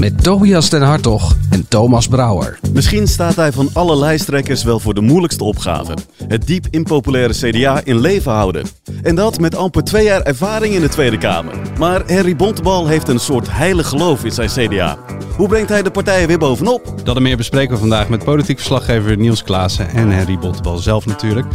Met Tobias den Hartog en Thomas Brouwer. Misschien staat hij van alle lijsttrekkers wel voor de moeilijkste opgave: het diep impopulaire CDA in leven houden. En dat met amper twee jaar ervaring in de Tweede Kamer. Maar Henry Bontebal heeft een soort heilig geloof in zijn CDA. Hoe brengt hij de partijen weer bovenop? Dat en meer bespreken we vandaag met politiek verslaggever Niels Klaassen en Henry Bontebal zelf natuurlijk.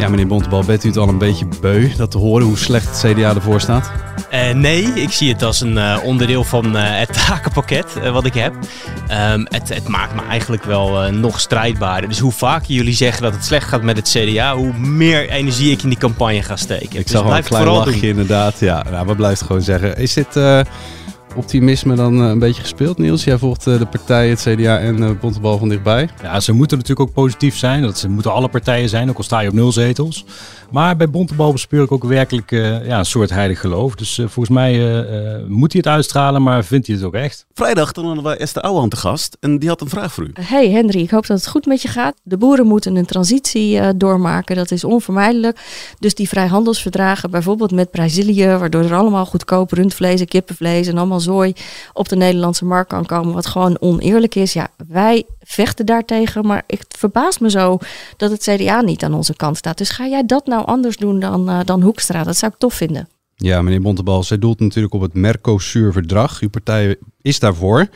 Ja, meneer Bontebal, bent u het al een beetje beu dat te horen hoe slecht het CDA ervoor staat? Uh, nee, ik zie het als een uh, onderdeel van uh, het takenpakket wat ik heb. Um, het, het, maakt me eigenlijk wel nog strijdbaarder. Dus hoe vaker jullie zeggen dat het slecht gaat met het CDA, hoe meer energie ik in die campagne ga steken. Ik dus zag een klein lachje inderdaad. Ja, nou, we blijven gewoon zeggen. Is dit optimisme dan een beetje gespeeld, Niels? Jij volgt de partijen, het CDA en uh, Bontebal van dichtbij. Ja, ze moeten natuurlijk ook positief zijn. Dat ze moeten alle partijen zijn, ook al sta je op nul zetels. Maar bij Bontebal bespeur ik ook werkelijk uh, ja, een soort heilig geloof. Dus uh, volgens mij uh, moet hij het uitstralen, maar vindt hij het ook echt. Vrijdag toen hadden we Esther Ouwehand te gast en die had een vraag voor u. Hey Henry, ik hoop dat het goed met je gaat. De boeren moeten een transitie doormaken, dat is onvermijdelijk. Dus die vrijhandelsverdragen, bijvoorbeeld met Brazilië, waardoor er allemaal goedkoop rundvlees en kippenvlees en allemaal zooi op de Nederlandse markt kan komen, wat gewoon oneerlijk is. Ja, wij vechten daartegen, maar het verbaast me zo dat het CDA niet aan onze kant staat. Dus ga jij dat nou anders doen dan, uh, dan Hoekstra? Dat zou ik tof vinden. Ja, meneer Bontebal, zij doelt natuurlijk op het Mercosur-verdrag. Uw partij is daarvoor.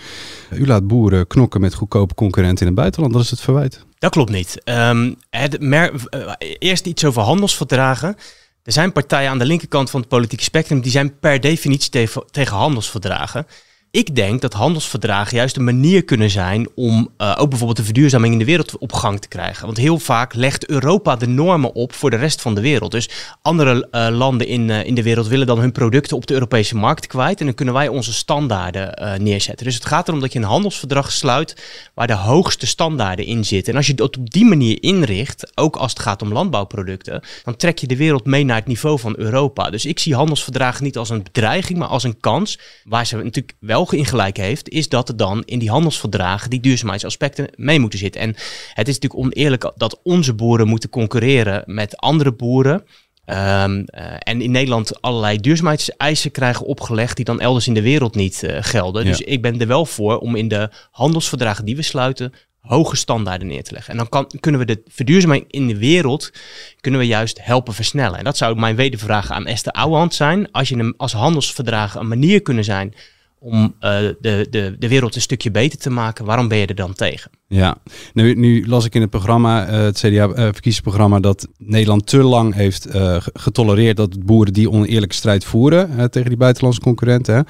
U laat boeren knokken met goedkope concurrenten in het buitenland. Dat is het verwijt. Dat klopt niet. Um, het mer uh, eerst iets over handelsverdragen. Er zijn partijen aan de linkerkant van het politieke spectrum die zijn per definitie te tegen handelsverdragen ik denk dat handelsverdragen juist een manier kunnen zijn om uh, ook bijvoorbeeld de verduurzaming in de wereld op gang te krijgen. Want heel vaak legt Europa de normen op voor de rest van de wereld. Dus andere uh, landen in, uh, in de wereld willen dan hun producten op de Europese markt kwijt. En dan kunnen wij onze standaarden neerzetten. Dus het gaat erom dat je een handelsverdrag sluit waar de hoogste standaarden in zitten. En als je dat op die manier inricht, ook als het gaat om landbouwproducten, dan trek je de wereld mee naar het niveau van Europa. Dus ik zie handelsverdragen niet als een bedreiging, maar als een kans waar ze natuurlijk wel in gelijk heeft, is dat er dan in die handelsverdragen die duurzaamheidsaspecten mee moeten zitten. En het is natuurlijk oneerlijk dat onze boeren moeten concurreren met andere boeren. Um, uh, en in Nederland allerlei duurzaamheidseisen krijgen opgelegd die dan elders in de wereld niet uh, gelden. Ja. Dus ik ben er wel voor om in de handelsverdragen die we sluiten hoge standaarden neer te leggen. En dan kan, kunnen we de verduurzaming in de wereld kunnen we juist helpen versnellen. En dat zou mijn wedervraag aan Esther Ouwehand zijn. Als je een, als handelsverdragen een manier kunnen zijn om uh, de, de, de wereld een stukje beter te maken, waarom ben je er dan tegen? Ja, nu, nu las ik in het programma, uh, het CDA-verkiezingsprogramma, uh, dat Nederland te lang heeft getolereerd dat boeren die oneerlijke strijd voeren tegen die buitenlandse concurrenten. Hè.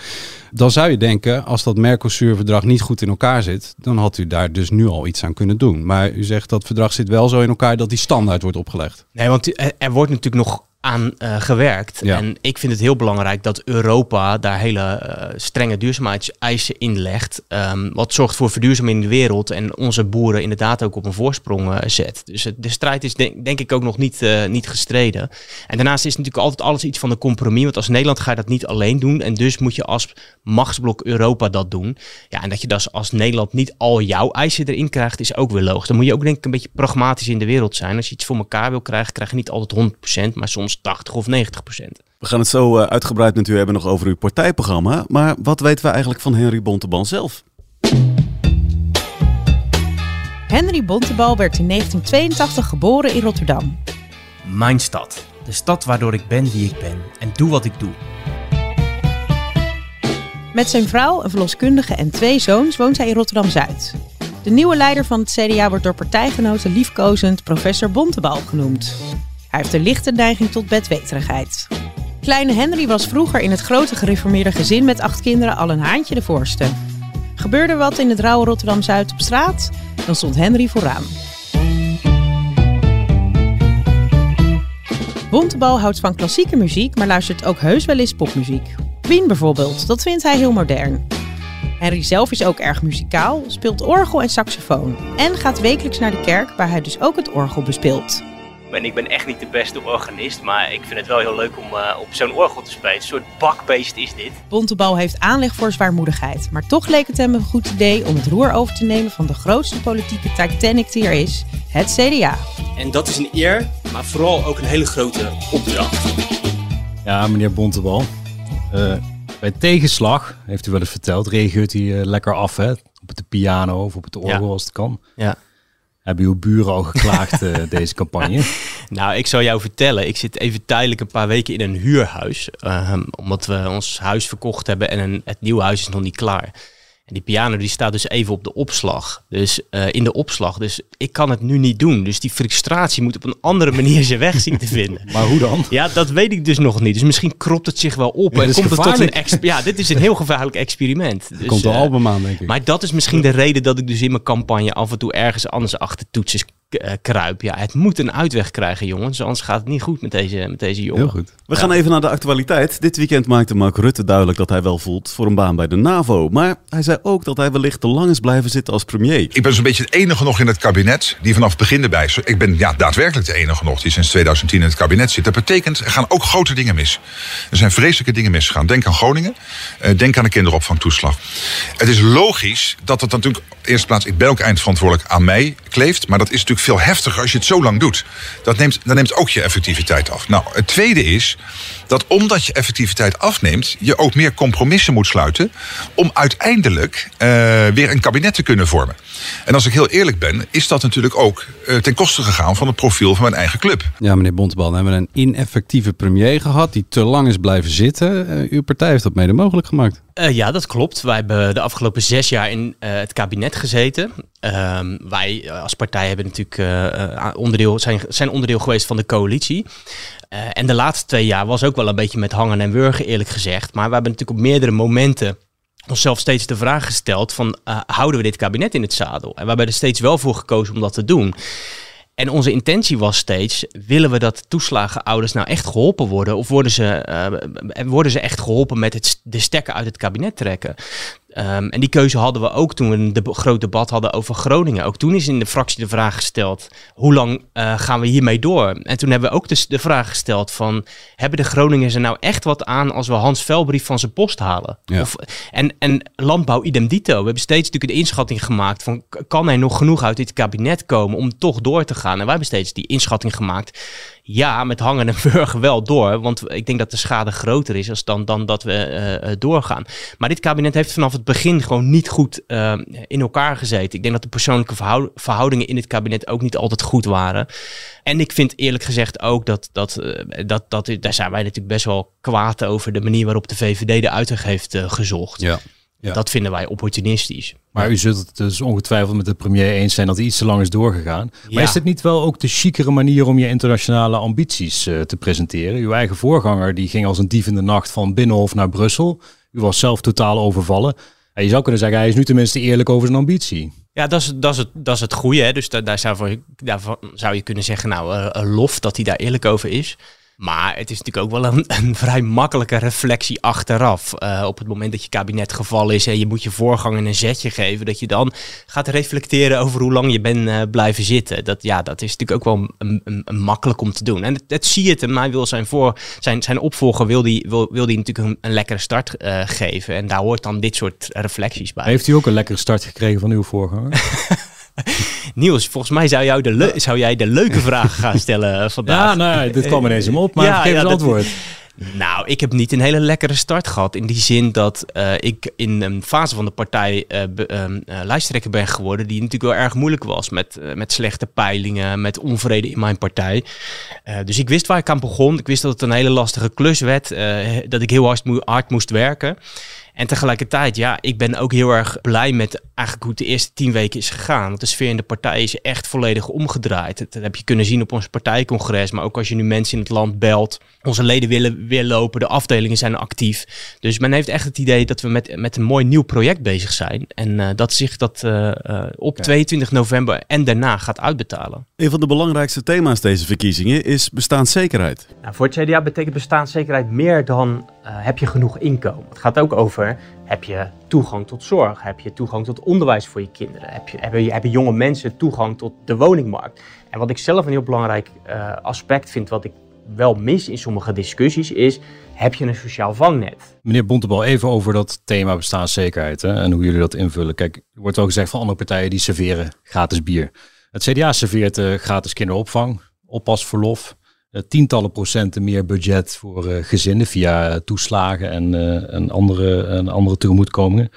Dan zou je denken, als dat Mercosur-verdrag niet goed in elkaar zit, dan had u daar dus nu al iets aan kunnen doen. Maar u zegt dat verdrag zit wel zo in elkaar dat die standaard wordt opgelegd. Nee, want er wordt natuurlijk nog aan uh, gewerkt. Ja. En ik vind het heel belangrijk dat Europa daar hele uh, strenge duurzaamheidseisen in legt. Um, wat zorgt voor verduurzaming in de wereld en onze boeren inderdaad ook op een voorsprong uh, zet. Dus de strijd is denk, denk ik ook nog niet, niet gestreden. En daarnaast is natuurlijk altijd alles iets van de compromis. Want als Nederland ga je dat niet alleen doen. En dus moet je als machtsblok Europa dat doen. Ja, en dat je dus als Nederland niet al jouw eisen erin krijgt, is ook weer logisch. Dan moet je ook denk ik een beetje pragmatisch in de wereld zijn. Als je iets voor elkaar wil krijgen, krijg je niet altijd 100%, maar soms 80 of 90 procent. We gaan het zo uh, uitgebreid met u hebben nog over uw partijprogramma. Maar wat weten we eigenlijk van Henry Bontebal zelf? Henry Bontebal werd in 1982 geboren in Rotterdam. Mijn stad. De stad waardoor ik ben wie ik ben en doe wat ik doe. Met zijn vrouw, een verloskundige en twee zoons woont hij in Rotterdam-Zuid. De nieuwe leider van het CDA wordt door partijgenoten liefkozend professor Bontebal genoemd. Hij heeft een lichte neiging tot bedweterigheid. Kleine Henry was vroeger in het grote gereformeerde gezin met acht kinderen al een haantje de voorste. Gebeurde wat in het rauwe Rotterdam-Zuid op straat, dan stond Henry vooraan. Bontebal houdt van klassieke muziek, maar luistert ook heus wel eens popmuziek. Queen bijvoorbeeld, dat vindt hij heel modern. Henry zelf is ook erg muzikaal, speelt orgel en saxofoon en gaat wekelijks naar de kerk waar hij dus ook het orgel bespeelt. En ik ben echt niet de beste organist, maar ik vind het wel heel leuk om uh, op zo'n orgel te spelen. Een soort bakbeest is dit. Bontebal heeft aanleg voor zwaarmoedigheid. Maar toch leek het hem een goed idee om het roer over te nemen van de grootste politieke Titanic die er is, het CDA. En dat is een eer, maar vooral ook een hele grote opdracht. Ja, meneer Bontebal. Uh, bij tegenslag, heeft u wel eens verteld, reageert hij uh, lekker af hè? op de piano of op het orgel als het kan. Ja. Hebben uw buren al geklaagd uh, deze campagne? Nou, ik zal jou vertellen. Ik zit even tijdelijk een paar weken in een huurhuis. Uh, omdat we ons huis verkocht hebben en een, het nieuwe huis is nog niet klaar. En die piano die staat dus even op de opslag. Dus uh, in de opslag. Dus ik kan het nu niet doen. Dus die frustratie moet op een andere manier zijn weg zien te vinden. maar hoe dan? Ja, dat weet ik dus nog niet. Dus misschien kropt het zich wel op. Ja, en komt het tot een ja, dit is een heel gevaarlijk experiment. Dus, komt een eh, album aan, denk ik. Maar dat is misschien de reden dat ik dus in mijn campagne af en toe ergens anders achter toetsen eh, kruip. Ja, het moet een uitweg krijgen, jongens. Anders gaat het niet goed met deze, met deze jongen. Heel goed. We gaan even naar de actualiteit. Dit weekend maakte Mark Rutte duidelijk dat hij wel voelt voor een baan bij de NAVO. Maar hij zei ook dat hij wellicht te lang is blijven zitten als premier. Ik ben zo'n beetje het enige nog in het kabinet die vanaf het begin erbij is. Ik ben ja, daadwerkelijk de enige nog die sinds 2010 in het kabinet zit. Dat betekent, er gaan ook grote dingen mis. Er zijn vreselijke dingen misgegaan. Denk aan Groningen. eh, denk aan de kinderopvangtoeslag. Het is logisch dat het natuurlijk, op de eerste plaats, ik ben ook eindverantwoordelijk aan mij kleeft. Maar dat is natuurlijk veel heftiger als je het zo lang doet. Dat neemt, dat neemt ook je effectiviteit af. Nou, het tweede is dat omdat je effectiviteit afneemt, je ook meer compromissen moet sluiten. om uiteindelijk eh, weer een kabinet te kunnen vormen. En als ik heel eerlijk ben, is dat natuurlijk ook eh, ten koste gegaan van het profiel van mijn eigen club. Ja, meneer Bontebal, dan hebben we een ineffectieve premier gehad die te lang is blijven zitten. Eh, uw partij heeft dat mede mogelijk gemaakt. Eh, ja, dat klopt. Wij hebben de afgelopen zes jaar in eh, het kabinet gezeten. Ehm, wij als partij hebben natuurlijk onderdeel, zijn, zijn onderdeel geweest van de coalitie. Eh, en de laatste twee jaar was ook wel een beetje met hangen en wurgen, eerlijk gezegd. Maar we hebben natuurlijk op meerdere momenten onszelf steeds de vraag gesteld van eh, houden we dit kabinet in het zadel? En we hebben er steeds wel voor gekozen om dat te doen. En onze intentie was steeds, willen we dat toeslagenouders nou echt geholpen worden? Of worden ze, eh, worden ze echt geholpen met het, de stekker uit het kabinet trekken? Ehm, en die keuze hadden we ook toen we een deb- groot debat hadden over Groningen. Ook toen is in de fractie de vraag gesteld, hoe lang eh, gaan we hiermee door? En toen hebben we ook dus de vraag gesteld van, hebben de Groningers er nou echt wat aan als we Hans Velbrief van zijn post halen? Ja. Of, en, en landbouw idem dito. We hebben steeds natuurlijk een inschatting gemaakt van, kan er nog genoeg uit dit kabinet komen om toch door te gaan? En wij hebben steeds die inschatting gemaakt. Ja, met hangen en burger wel door. Want ik denk dat de schade groter is als dan, dan dat we eh, eh, doorgaan. Maar dit kabinet heeft vanaf het begin gewoon niet goed eh, in elkaar gezeten. Ik denk dat de persoonlijke verhou- verhoudingen in het kabinet ook niet altijd goed waren. En ik vind eerlijk gezegd ook dat, dat, dat, dat daar zijn wij natuurlijk best wel kwaad over de manier waarop de VVD de uitweg heeft gezocht. Ja. Ja. Dat vinden wij opportunistisch. Maar u zult het dus ongetwijfeld met de premier eens zijn dat hij iets te lang is doorgegaan. Ja. Maar is dit niet wel ook de chicere manier om je internationale ambities eh, te presenteren? Uw eigen voorganger die ging als een dief in de nacht van Binnenhof naar Brussel. U was zelf totaal overvallen. En je zou kunnen zeggen, hij is nu tenminste eerlijk over zijn ambitie. Ja, dat is, dat is, het, dat is het goede. Hè? Dus da- daar zou, voor, daarvan zou je kunnen zeggen, nou, een lof dat hij daar eerlijk over is. Maar het is natuurlijk ook wel een, een vrij makkelijke reflectie achteraf. Eh, op het moment dat je kabinet gevallen is en je moet je voorganger een zetje geven, dat je dan gaat reflecteren over hoe lang je bent eh, blijven zitten. Dat, ja, dat is natuurlijk ook wel een, een, een makkelijk om te doen. En het zie je het hem. Hij wil zijn, voor, zijn, zijn opvolger wil die, wil, wil die natuurlijk een, een lekkere start eh, geven. En daar hoort dan dit soort reflecties bij. Heeft u ook een lekkere start gekregen van uw voorganger? Niels, volgens mij zou, jou de zou jij de leuke vragen gaan stellen eh, vandaag. Ja, nou, dit kwam ineens hem op, maar Ja, geef ja, eens antwoord. Nou, ik heb niet een hele lekkere start gehad. In die zin dat eh, ik in een fase van de partij eh, eh, lijsttrekker ben geworden. Die natuurlijk wel erg moeilijk was. Met, eh, met slechte peilingen, met onvrede in mijn partij. Eh, dus ik wist waar ik aan begon. Ik wist dat het een hele lastige klus werd. eh, dat ik heel hard, hard moest werken. En tegelijkertijd, ja, ik ben ook heel erg blij met eigenlijk hoe het de eerste tien weken is gegaan. Want de sfeer in de partij is echt volledig omgedraaid. Dat heb je kunnen zien op ons partijcongres. Maar ook als je nu mensen in het land belt. Onze leden willen weer lopen, de afdelingen zijn actief. Dus men heeft echt het idee dat we met, met een mooi nieuw project bezig zijn. En eh, dat zich dat eh, eh, op 22 november en daarna gaat uitbetalen. Een van de belangrijkste thema's deze verkiezingen is bestaanszekerheid. Nou, voor het CDA betekent bestaanszekerheid meer dan heb je genoeg inkomen? Het gaat ook over, heb je toegang tot zorg? Heb je toegang tot onderwijs voor je kinderen? Heb je, hebben, hebben jonge mensen toegang tot de woningmarkt? En wat ik zelf een heel belangrijk uh, aspect vind, wat ik wel mis in sommige discussies, is heb je een sociaal vangnet? Meneer Bontebal, even over dat thema bestaanszekerheid hè, en hoe jullie dat invullen. Kijk, er wordt ook gezegd van andere partijen die serveren gratis bier. Het CDA serveert uh, gratis kinderopvang, oppasverlof, tientallen procenten meer budget voor uh, gezinnen via toeslagen en, en, andere, en andere tegemoetkomingen.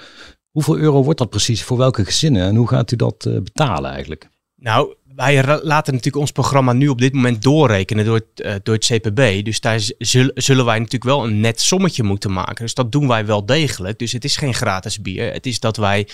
Hoeveel euro wordt dat precies voor welke gezinnen en hoe gaat u dat betalen eigenlijk? Nou, wij laten natuurlijk ons programma nu op dit moment doorrekenen door het, uh, door CPB. Dus daar zullen, wij natuurlijk wel een net sommetje moeten maken. Dus dat doen wij wel degelijk. Dus het is geen gratis bier. Het is dat wij,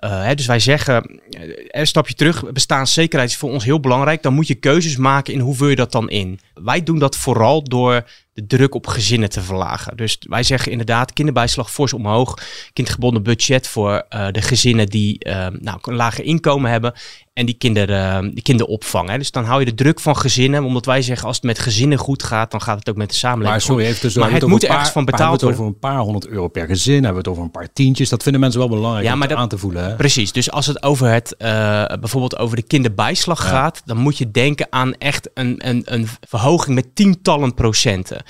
uh, hè, dus wij zeggen, een eh, stapje terug, bestaanszekerheid is voor ons heel belangrijk. Dan moet je keuzes maken in hoe vul je dat dan in. Wij doen dat vooral door de druk op gezinnen te verlagen. Dus wij zeggen inderdaad kinderbijslag fors omhoog, kindgebonden budget voor uh, de gezinnen die uh, nou, een lager inkomen hebben en die, kinder, uh, die kinderopvang. Hè. Dus dan hou je de druk van gezinnen, omdat wij zeggen als het met gezinnen goed gaat, dan gaat het ook met de samenleving maar sorry, even dus maar het, het moet ergens van betaald worden. We hebben het over een paar honderd euro per gezin, hebben we het over een paar tientjes. Dat vinden mensen wel belangrijk ja, maar om aan te voelen. Hè? Precies, dus als het over het, bijvoorbeeld over de kinderbijslag ja. gaat, dan moet je denken aan echt een, een, een verhoging met tientallen procenten.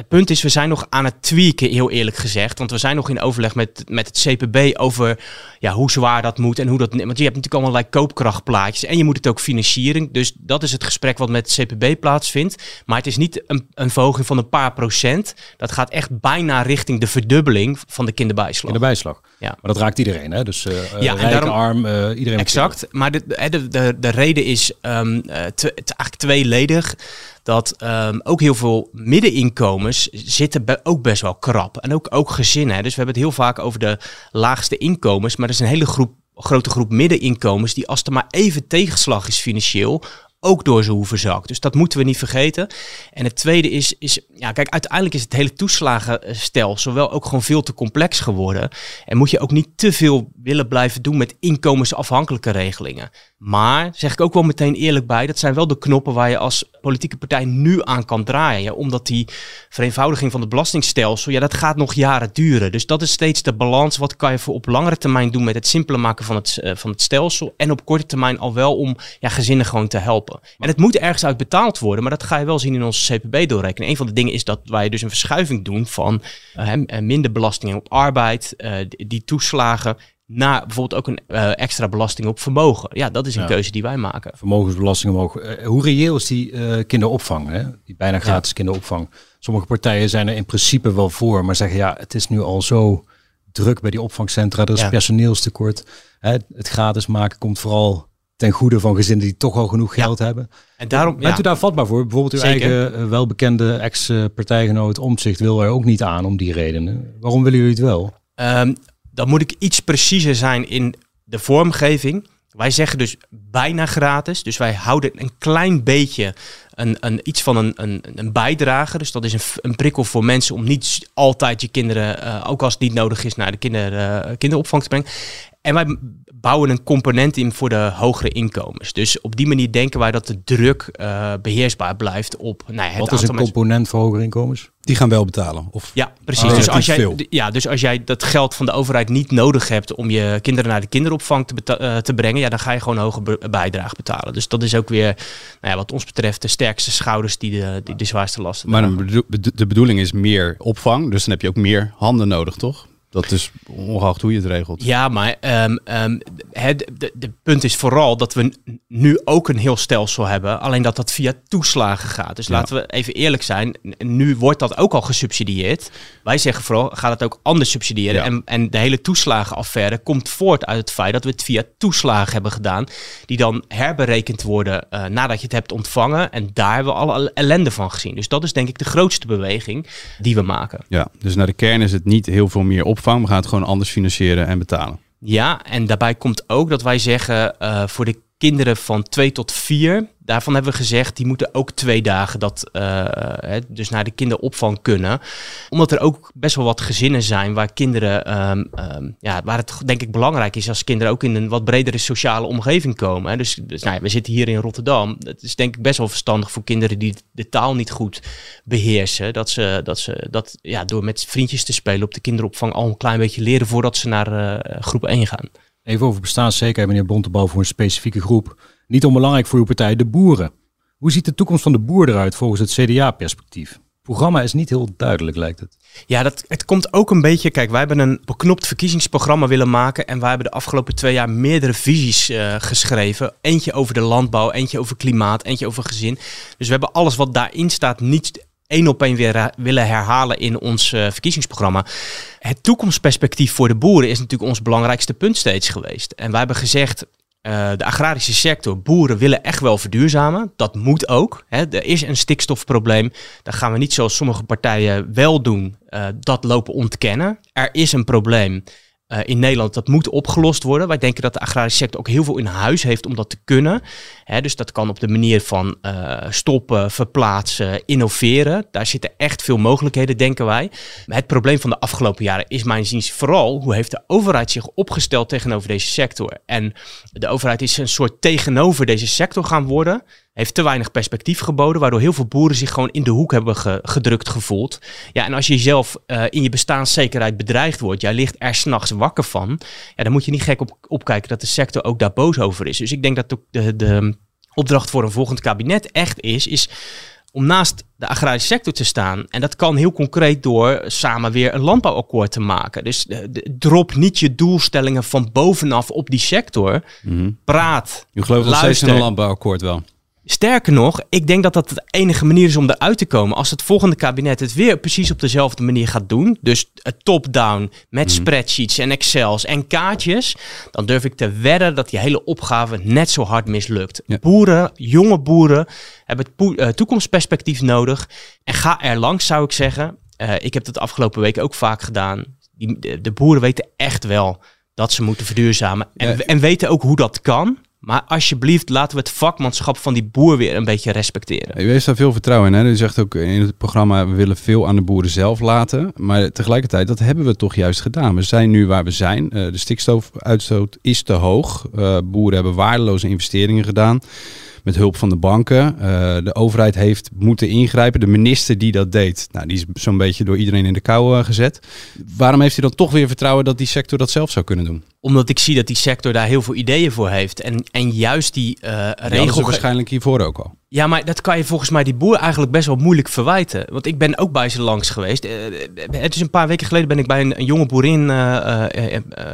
Het punt is, we zijn nog aan het tweaken, heel eerlijk gezegd. Want we zijn nog in overleg met, met het CPB over ja, hoe zwaar dat moet en hoe dat. Want je hebt natuurlijk allerlei koopkrachtplaatjes en je moet het ook financieren. Dus dat is het gesprek wat met het CPB plaatsvindt. Maar het is niet een, een verhoging van een paar procent. Dat gaat echt bijna richting de verdubbeling van de kinderbijslag. Kinderbijslag. Ja. Maar dat raakt iedereen, hè? Dus uh, ja, daarom, arm, uh, iedereen. Exact. Maar de, de, de, de reden is um, te, eigenlijk tweeledig dat um, ook heel veel middeninkomens zitten ook best wel krap. En ook, ook gezinnen. Dus we hebben het heel vaak over de laagste inkomens. Maar er is een hele groep, grote groep middeninkomens die als er maar even tegenslag is financieel ook door ze hoeven zakt. Dus dat moeten we niet vergeten. En het tweede is, is ja, kijk, uiteindelijk is het hele toeslagenstelsel wel ook gewoon veel te complex geworden. En moet je ook niet te veel willen blijven doen met inkomensafhankelijke regelingen. Maar, zeg ik ook wel meteen eerlijk bij, dat zijn wel de knoppen waar je als politieke partij nu aan kan draaien. Omdat die vereenvoudiging van het belastingstelsel, ja, dat gaat nog jaren duren. Dus dat is steeds de balans. Wat kan je voor op langere termijn doen met het simpeler maken van het, uh, van het stelsel. En op korte termijn al wel om ja, gezinnen gewoon te helpen. En het moet ergens uit betaald worden, maar dat ga je wel zien in onze CPB doorrekenen. Een van de dingen is dat wij dus een verschuiving doen van uh, minder belastingen op arbeid, die toeslagen naar bijvoorbeeld ook een uh, extra belasting op vermogen. Ja, dat is een ja. keuze die wij maken. Vermogensbelasting omhoog. Uh, hoe reëel is die uh, kinderopvang? Hè? Die bijna gratis ja. kinderopvang. Sommige partijen zijn er in principe wel voor, maar zeggen ja, het is nu al zo druk bij die opvangcentra. Er is ja. personeelstekort. Hè? Het gratis maken komt vooral ten goede van gezinnen die toch al genoeg geld hebben. En daarom bent u daar vatbaar voor? Bijvoorbeeld uw Zeker. eigen welbekende ex-partijgenoot Omzicht wil er ook niet aan om die redenen. Waarom willen jullie het wel? Um, dan moet ik iets preciezer zijn in de vormgeving. Wij zeggen dus bijna gratis. Dus wij houden een klein beetje een, een, iets van een, een, een bijdrage. Dus dat is een, een prikkel voor mensen om niet altijd je kinderen, uh, ook als het niet nodig is, naar de kinder, uh, kinderopvang te brengen. En wij bouwen een component in voor de hogere inkomens. Dus op die manier denken wij dat de druk uh, beheersbaar blijft op. Nou ja, het Wat is een component voor hogere inkomens? Die gaan wel betalen. Of ja, precies. Oh, dus, als jij, ja, dus als jij dat geld van de overheid niet nodig hebt om je kinderen naar de kinderopvang te, uh, te brengen, ja, dan ga je gewoon hoge bijdrage betalen. Dus dat is ook weer, nou ja, wat ons betreft, de sterkste schouders die de, die de zwaarste lasten. Maar de bedoeling is meer opvang, dus dan heb je ook meer handen nodig, toch? Dat is ongeacht hoe je het regelt. Ja, maar um, um, het de, de punt is vooral dat we nu ook een heel stelsel hebben. Alleen dat dat via toeslagen gaat. Dus ja. laten we even eerlijk zijn. Nu wordt dat ook al gesubsidieerd. Wij zeggen vooral, gaat het ook anders subsidiëren. Ja. En, en de hele toeslagenaffaire komt voort uit het feit dat we het via toeslagen hebben gedaan. Die dan herberekend worden uh, nadat je het hebt ontvangen. En daar hebben we alle ellende van gezien. Dus dat is denk ik de grootste beweging die we maken. Ja, dus naar de kern is het niet heel veel meer op we gaan het gewoon anders financieren en betalen. Ja, en daarbij komt ook dat wij zeggen uh, voor de kinderen van 2 tot 4, daarvan hebben we gezegd, die moeten ook twee dagen dat, hè, dus naar de kinderopvang kunnen. Omdat er ook best wel wat gezinnen zijn waar kinderen, um, um, ja, waar het denk ik belangrijk is als kinderen ook in een wat bredere sociale omgeving komen. Hè. Dus, dus nou ja, we zitten hier in Rotterdam. Het is denk ik best wel verstandig voor kinderen die de taal niet goed beheersen. Dat ze dat, ze, dat ja, door met vriendjes te spelen op de kinderopvang al een klein beetje leren voordat ze naar uh, groep 1 gaan. Even over bestaanszekerheid, meneer Bontebal, voor een specifieke groep. Niet onbelangrijk voor uw partij, de boeren. Hoe ziet de toekomst van de boer eruit volgens het CDA-perspectief? Programma is niet heel duidelijk, lijkt het. Ja, dat, het komt ook een beetje. Kijk, wij hebben een beknopt verkiezingsprogramma willen maken. En wij hebben de afgelopen twee jaar meerdere visies uh, geschreven. Eentje over de landbouw, eentje over klimaat, eentje over gezin. Dus we hebben alles wat daarin staat niet één op één weer willen herhalen in ons uh, verkiezingsprogramma. Het toekomstperspectief voor de boeren is natuurlijk ons belangrijkste punt steeds geweest. En wij hebben gezegd, uh, de agrarische sector, boeren willen echt wel verduurzamen. Dat moet ook. Hè. Er is een stikstofprobleem. Dat gaan we niet zoals sommige partijen wel doen, dat lopen ontkennen. Er is een probleem. Uh, in Nederland, dat moet opgelost worden. Wij denken dat de agrarische sector ook heel veel in huis heeft om dat te kunnen. Hè, dus dat kan op de manier van uh, stoppen, verplaatsen, innoveren. Daar zitten echt veel mogelijkheden, denken wij. Maar het probleem van de afgelopen jaren is mijn ziens vooral hoe heeft de overheid zich opgesteld tegenover deze sector. En de overheid is een soort tegenover deze sector gaan worden heeft te weinig perspectief geboden, waardoor heel veel boeren zich gewoon in de hoek hebben ge gedrukt gevoeld. Ja, en als je jezelf uh, in je bestaanszekerheid bedreigd wordt, jij ligt er s'nachts wakker van, ja, dan moet je niet gek op, opkijken dat de sector ook daar boos over is. Dus ik denk dat de, de, de opdracht voor een volgend kabinet echt is, is om naast de agrarische sector te staan. En dat kan heel concreet door samen weer een landbouwakkoord te maken. Dus de, drop niet je doelstellingen van bovenaf op die sector. Mm -hmm. Praat. U gelooft nog steeds in een landbouwakkoord wel? Sterker nog, ik denk dat dat de enige manier is om eruit te komen. Als het volgende kabinet het weer precies op dezelfde manier gaat doen. Dus top-down met mm. spreadsheets en excels en kaartjes. Dan durf ik te wedden dat die hele opgave net zo hard mislukt. Ja. Boeren, jonge boeren, hebben het uh, toekomstperspectief nodig. En ga er langs, zou ik zeggen. Uh, ik heb dat de afgelopen weken ook vaak gedaan. Die, de, de, boeren weten echt wel dat ze moeten verduurzamen. En, ja. en weten ook hoe dat kan. Maar alsjeblieft, laten we het vakmanschap van die boer weer een beetje respecteren. U heeft daar veel vertrouwen in. Hè? U zegt ook in het programma, we willen veel aan de boeren zelf laten. Maar tegelijkertijd, dat hebben we toch juist gedaan. We zijn nu waar we zijn. Uh, de stikstofuitstoot is te hoog. Uh, boeren hebben waardeloze investeringen gedaan met hulp van de banken. Uh, de overheid heeft moeten ingrijpen. De minister die dat deed, nou, die is zo'n beetje door iedereen in de kou gezet. Waarom heeft hij dan toch weer vertrouwen dat die sector dat zelf zou kunnen doen? Omdat ik zie dat die sector daar heel veel ideeën voor heeft. En, en juist die uh, regels. waarschijnlijk hiervoor ook al. Ja, maar dat kan je volgens mij die boer eigenlijk best wel moeilijk verwijten. Want ik ben ook bij ze langs geweest. Uh, het is een paar weken geleden ben ik bij een, een jonge boerin uh,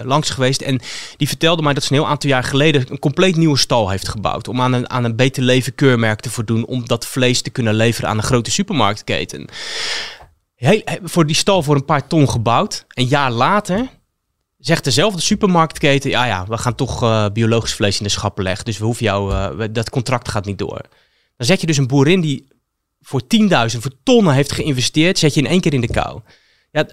langs geweest. En die vertelde mij dat ze een heel aantal jaar geleden een compleet nieuwe stal heeft gebouwd. Om aan een, aan een beter leven keurmerk te voldoen. Om dat vlees te kunnen leveren aan een grote supermarktketen. Heel, voor die stal voor een paar ton gebouwd. Een jaar later zegt dezelfde supermarktketen, ja ja, we gaan toch uh, biologisch vlees in de schappen leggen. Dus we hoeven jou, uh, dat contract gaat niet door. Dan zet je dus een boerin die voor 10.000, voor tonnen heeft geïnvesteerd, zet je in één keer in de kou. Ja,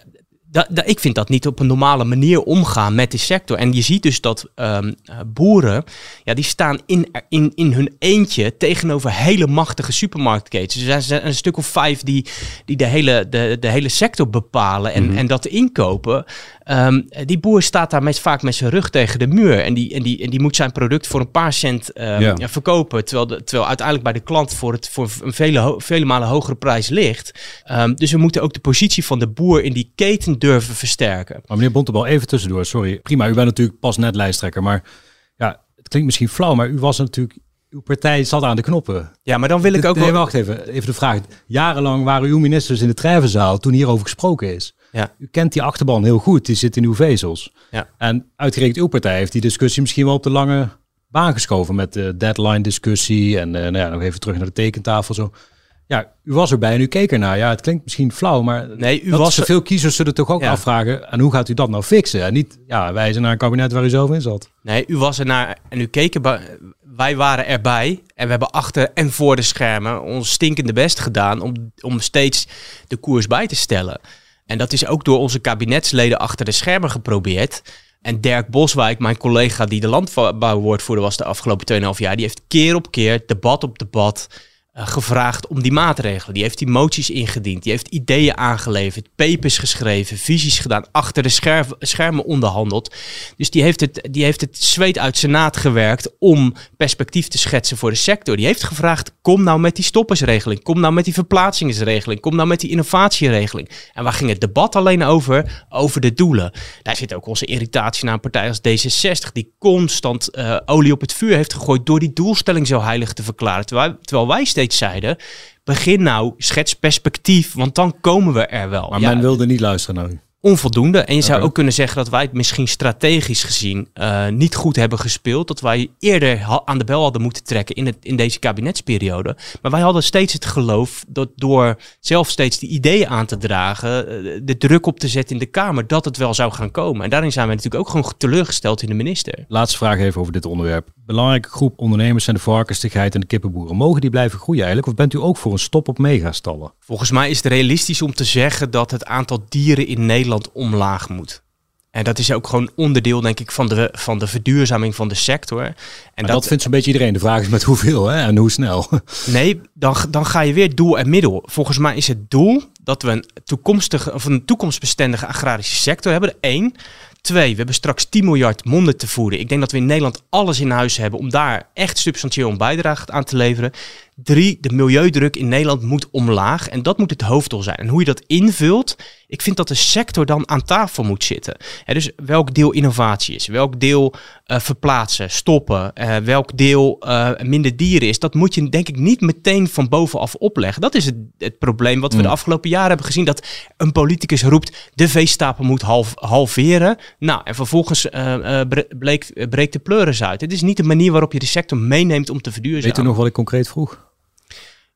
ik vind dat niet op een normale manier omgaan met die sector. En je ziet dus dat um, boeren, ja, die staan in, in, in hun eentje tegenover hele machtige supermarktketens. Er zijn een stuk of vijf die, die de, hele, de, de hele sector bepalen en, mm -hmm. en dat inkopen. Um, die boer staat daar met, vaak met zijn rug tegen de muur. En die, en, die, en die moet zijn product voor een paar cent um, ja. Verkopen. Terwijl, de, terwijl uiteindelijk bij de klant voor, het, voor een vele, vele malen hogere prijs ligt. Um, dus we moeten ook de positie van de boer in die keten durven versterken. Maar meneer Bontebal, even tussendoor, sorry. Prima, u bent natuurlijk pas net lijsttrekker. Maar ja, het klinkt misschien flauw, maar u was natuurlijk uw partij zat aan de knoppen. Ja, maar dan wil ik ook... Nee, wacht even. Even de vraag. Jarenlang waren uw ministers in de treffenzaal toen hierover gesproken is. Ja. U kent die achterban heel goed, die zit in uw vezels. Ja. En uitgerekend uw partij heeft die discussie misschien wel op de lange baan geschoven met de deadline discussie en uh, nou ja, nog even terug naar de tekentafel zo. Ja, u was erbij en u keek ernaar. Ja, het klinkt misschien flauw, maar nee, u was veel kiezers zullen toch ook ja. afvragen. En hoe gaat u dat nou fixen? En niet ja, wijzen naar een kabinet waar u zelf in zat. Nee, u was er naar en u keek er wij waren erbij en we hebben achter en voor de schermen ons stinkende best gedaan om, om steeds de koers bij te stellen. En dat is ook door onze kabinetsleden achter de schermen geprobeerd. En Dirk Boswijk, mijn collega die de landbouwwoordvoerder was de afgelopen 2,5 jaar, die heeft keer op keer, debat op debat, gevraagd om die maatregelen. Die heeft die moties ingediend, die heeft ideeën aangeleverd, papers geschreven, visies gedaan, achter de scherm, schermen onderhandeld. Dus die heeft, het, die heeft het zweet uit zijn naad gewerkt om perspectief te schetsen voor de sector. Die heeft gevraagd, kom nou met die stoppersregeling, kom nou met die verplaatsingsregeling, kom nou met die innovatieregeling. En waar ging het debat alleen over? Over de doelen. Daar zit ook onze irritatie naar een partij als D66, die constant uh, olie op het vuur heeft gegooid door die doelstelling zo heilig te verklaren. Terwijl, terwijl wij steeds zeiden, begin nou, schets perspectief, want dan komen we er wel. Maar men wilde niet luisteren naar u onvoldoende. En je zou ook kunnen zeggen dat wij het misschien strategisch gezien uh, niet goed hebben gespeeld. Dat wij eerder aan de bel hadden moeten trekken in, het, in deze kabinetsperiode. Maar wij hadden steeds het geloof dat door zelf steeds die ideeën aan te dragen, uh, de druk op te zetten in de Kamer, dat het wel zou gaan komen. En daarin zijn we natuurlijk ook gewoon teleurgesteld in de minister. Laatste vraag even over dit onderwerp. Belangrijke groep ondernemers zijn de varkenstigheid en de kippenboeren. Mogen die blijven groeien eigenlijk? Of bent u ook voor een stop op megastallen? Volgens mij is het realistisch om te zeggen dat het aantal dieren in Nederland omlaag moet. En dat is ook gewoon onderdeel, denk ik, van de, van de verduurzaming van de sector. En dat, dat vindt zo'n beetje iedereen. De vraag is met hoeveel hè? en hoe snel. Nee, dan, dan ga je weer doel en middel. Volgens mij is het doel dat we een toekomstige of een toekomstbestendige agrarische sector hebben. Eén. Twee, we hebben straks 10 miljard monden te voeden. Ik denk dat we in Nederland alles in huis hebben om daar echt substantieel een bijdrage aan te leveren. Drie, de milieudruk in Nederland moet omlaag. En dat moet het hoofddoel zijn. En hoe je dat invult, ik vind dat de sector dan aan tafel moet zitten. dus welk deel innovatie is, welk deel uh, verplaatsen, stoppen, uh, welk deel uh, minder dieren is, dat moet je denk ik niet meteen van bovenaf opleggen. Dat is het, het probleem wat we de afgelopen jaren hebben gezien. Dat een politicus roept, de veestapel moet half, halveren. Nou, en vervolgens bleek, breekt de pleuris uit. Het is niet de manier waarop je de sector meeneemt om te verduurzamen. Weet u nog wat ik concreet vroeg?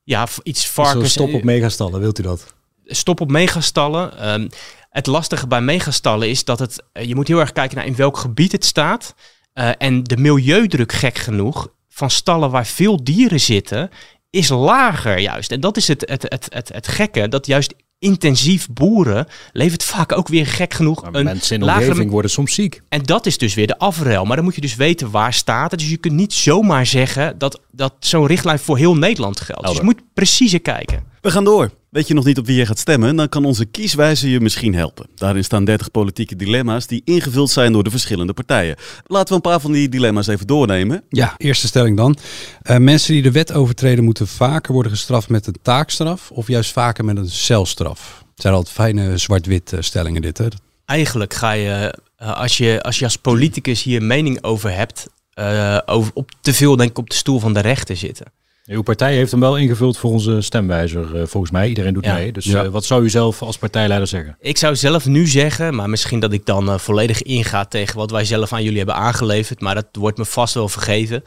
Ja, iets varkens. stop op megastallen, wilt u dat? Stop op megastallen. Um, het lastige bij megastallen is dat het, je moet heel erg kijken naar in welk gebied het staat. Uh, en de milieudruk, gek genoeg, van stallen waar veel dieren zitten, is lager juist. En dat is het, het, het, het, het gekke, dat juist intensief boeren levert vaak ook weer gek genoeg maar een mensen in de omgeving worden soms ziek. En dat is dus weer de afruil. Maar dan moet je dus weten waar staat het. Dus je kunt niet zomaar zeggen dat, dat zo'n richtlijn voor heel Nederland geldt. Dus je moet preciezer kijken. We gaan door. Weet je nog niet op wie je gaat stemmen? Dan kan onze kieswijze je misschien helpen. Daarin staan 30 politieke dilemma's die ingevuld zijn door de verschillende partijen. Laten we een paar van die dilemma's even doornemen. Ja, eerste stelling dan. Uh, mensen die de wet overtreden moeten vaker worden gestraft met een taakstraf of juist vaker met een celstraf. Het zijn altijd fijne zwart-wit uh, stellingen dit hè? Eigenlijk ga je, uh, als je, als je als politicus hier mening over hebt, over, op te veel denk ik op de stoel van de rechter zitten. Uw partij heeft hem wel ingevuld voor onze stemwijzer, uh, volgens mij. Iedereen doet mee. Dus ja. uh, wat zou u zelf als partijleider zeggen? Ik zou zelf nu zeggen, maar misschien dat ik dan uh, volledig inga tegen wat wij zelf aan jullie hebben aangeleverd. Maar dat wordt me vast wel vergeven.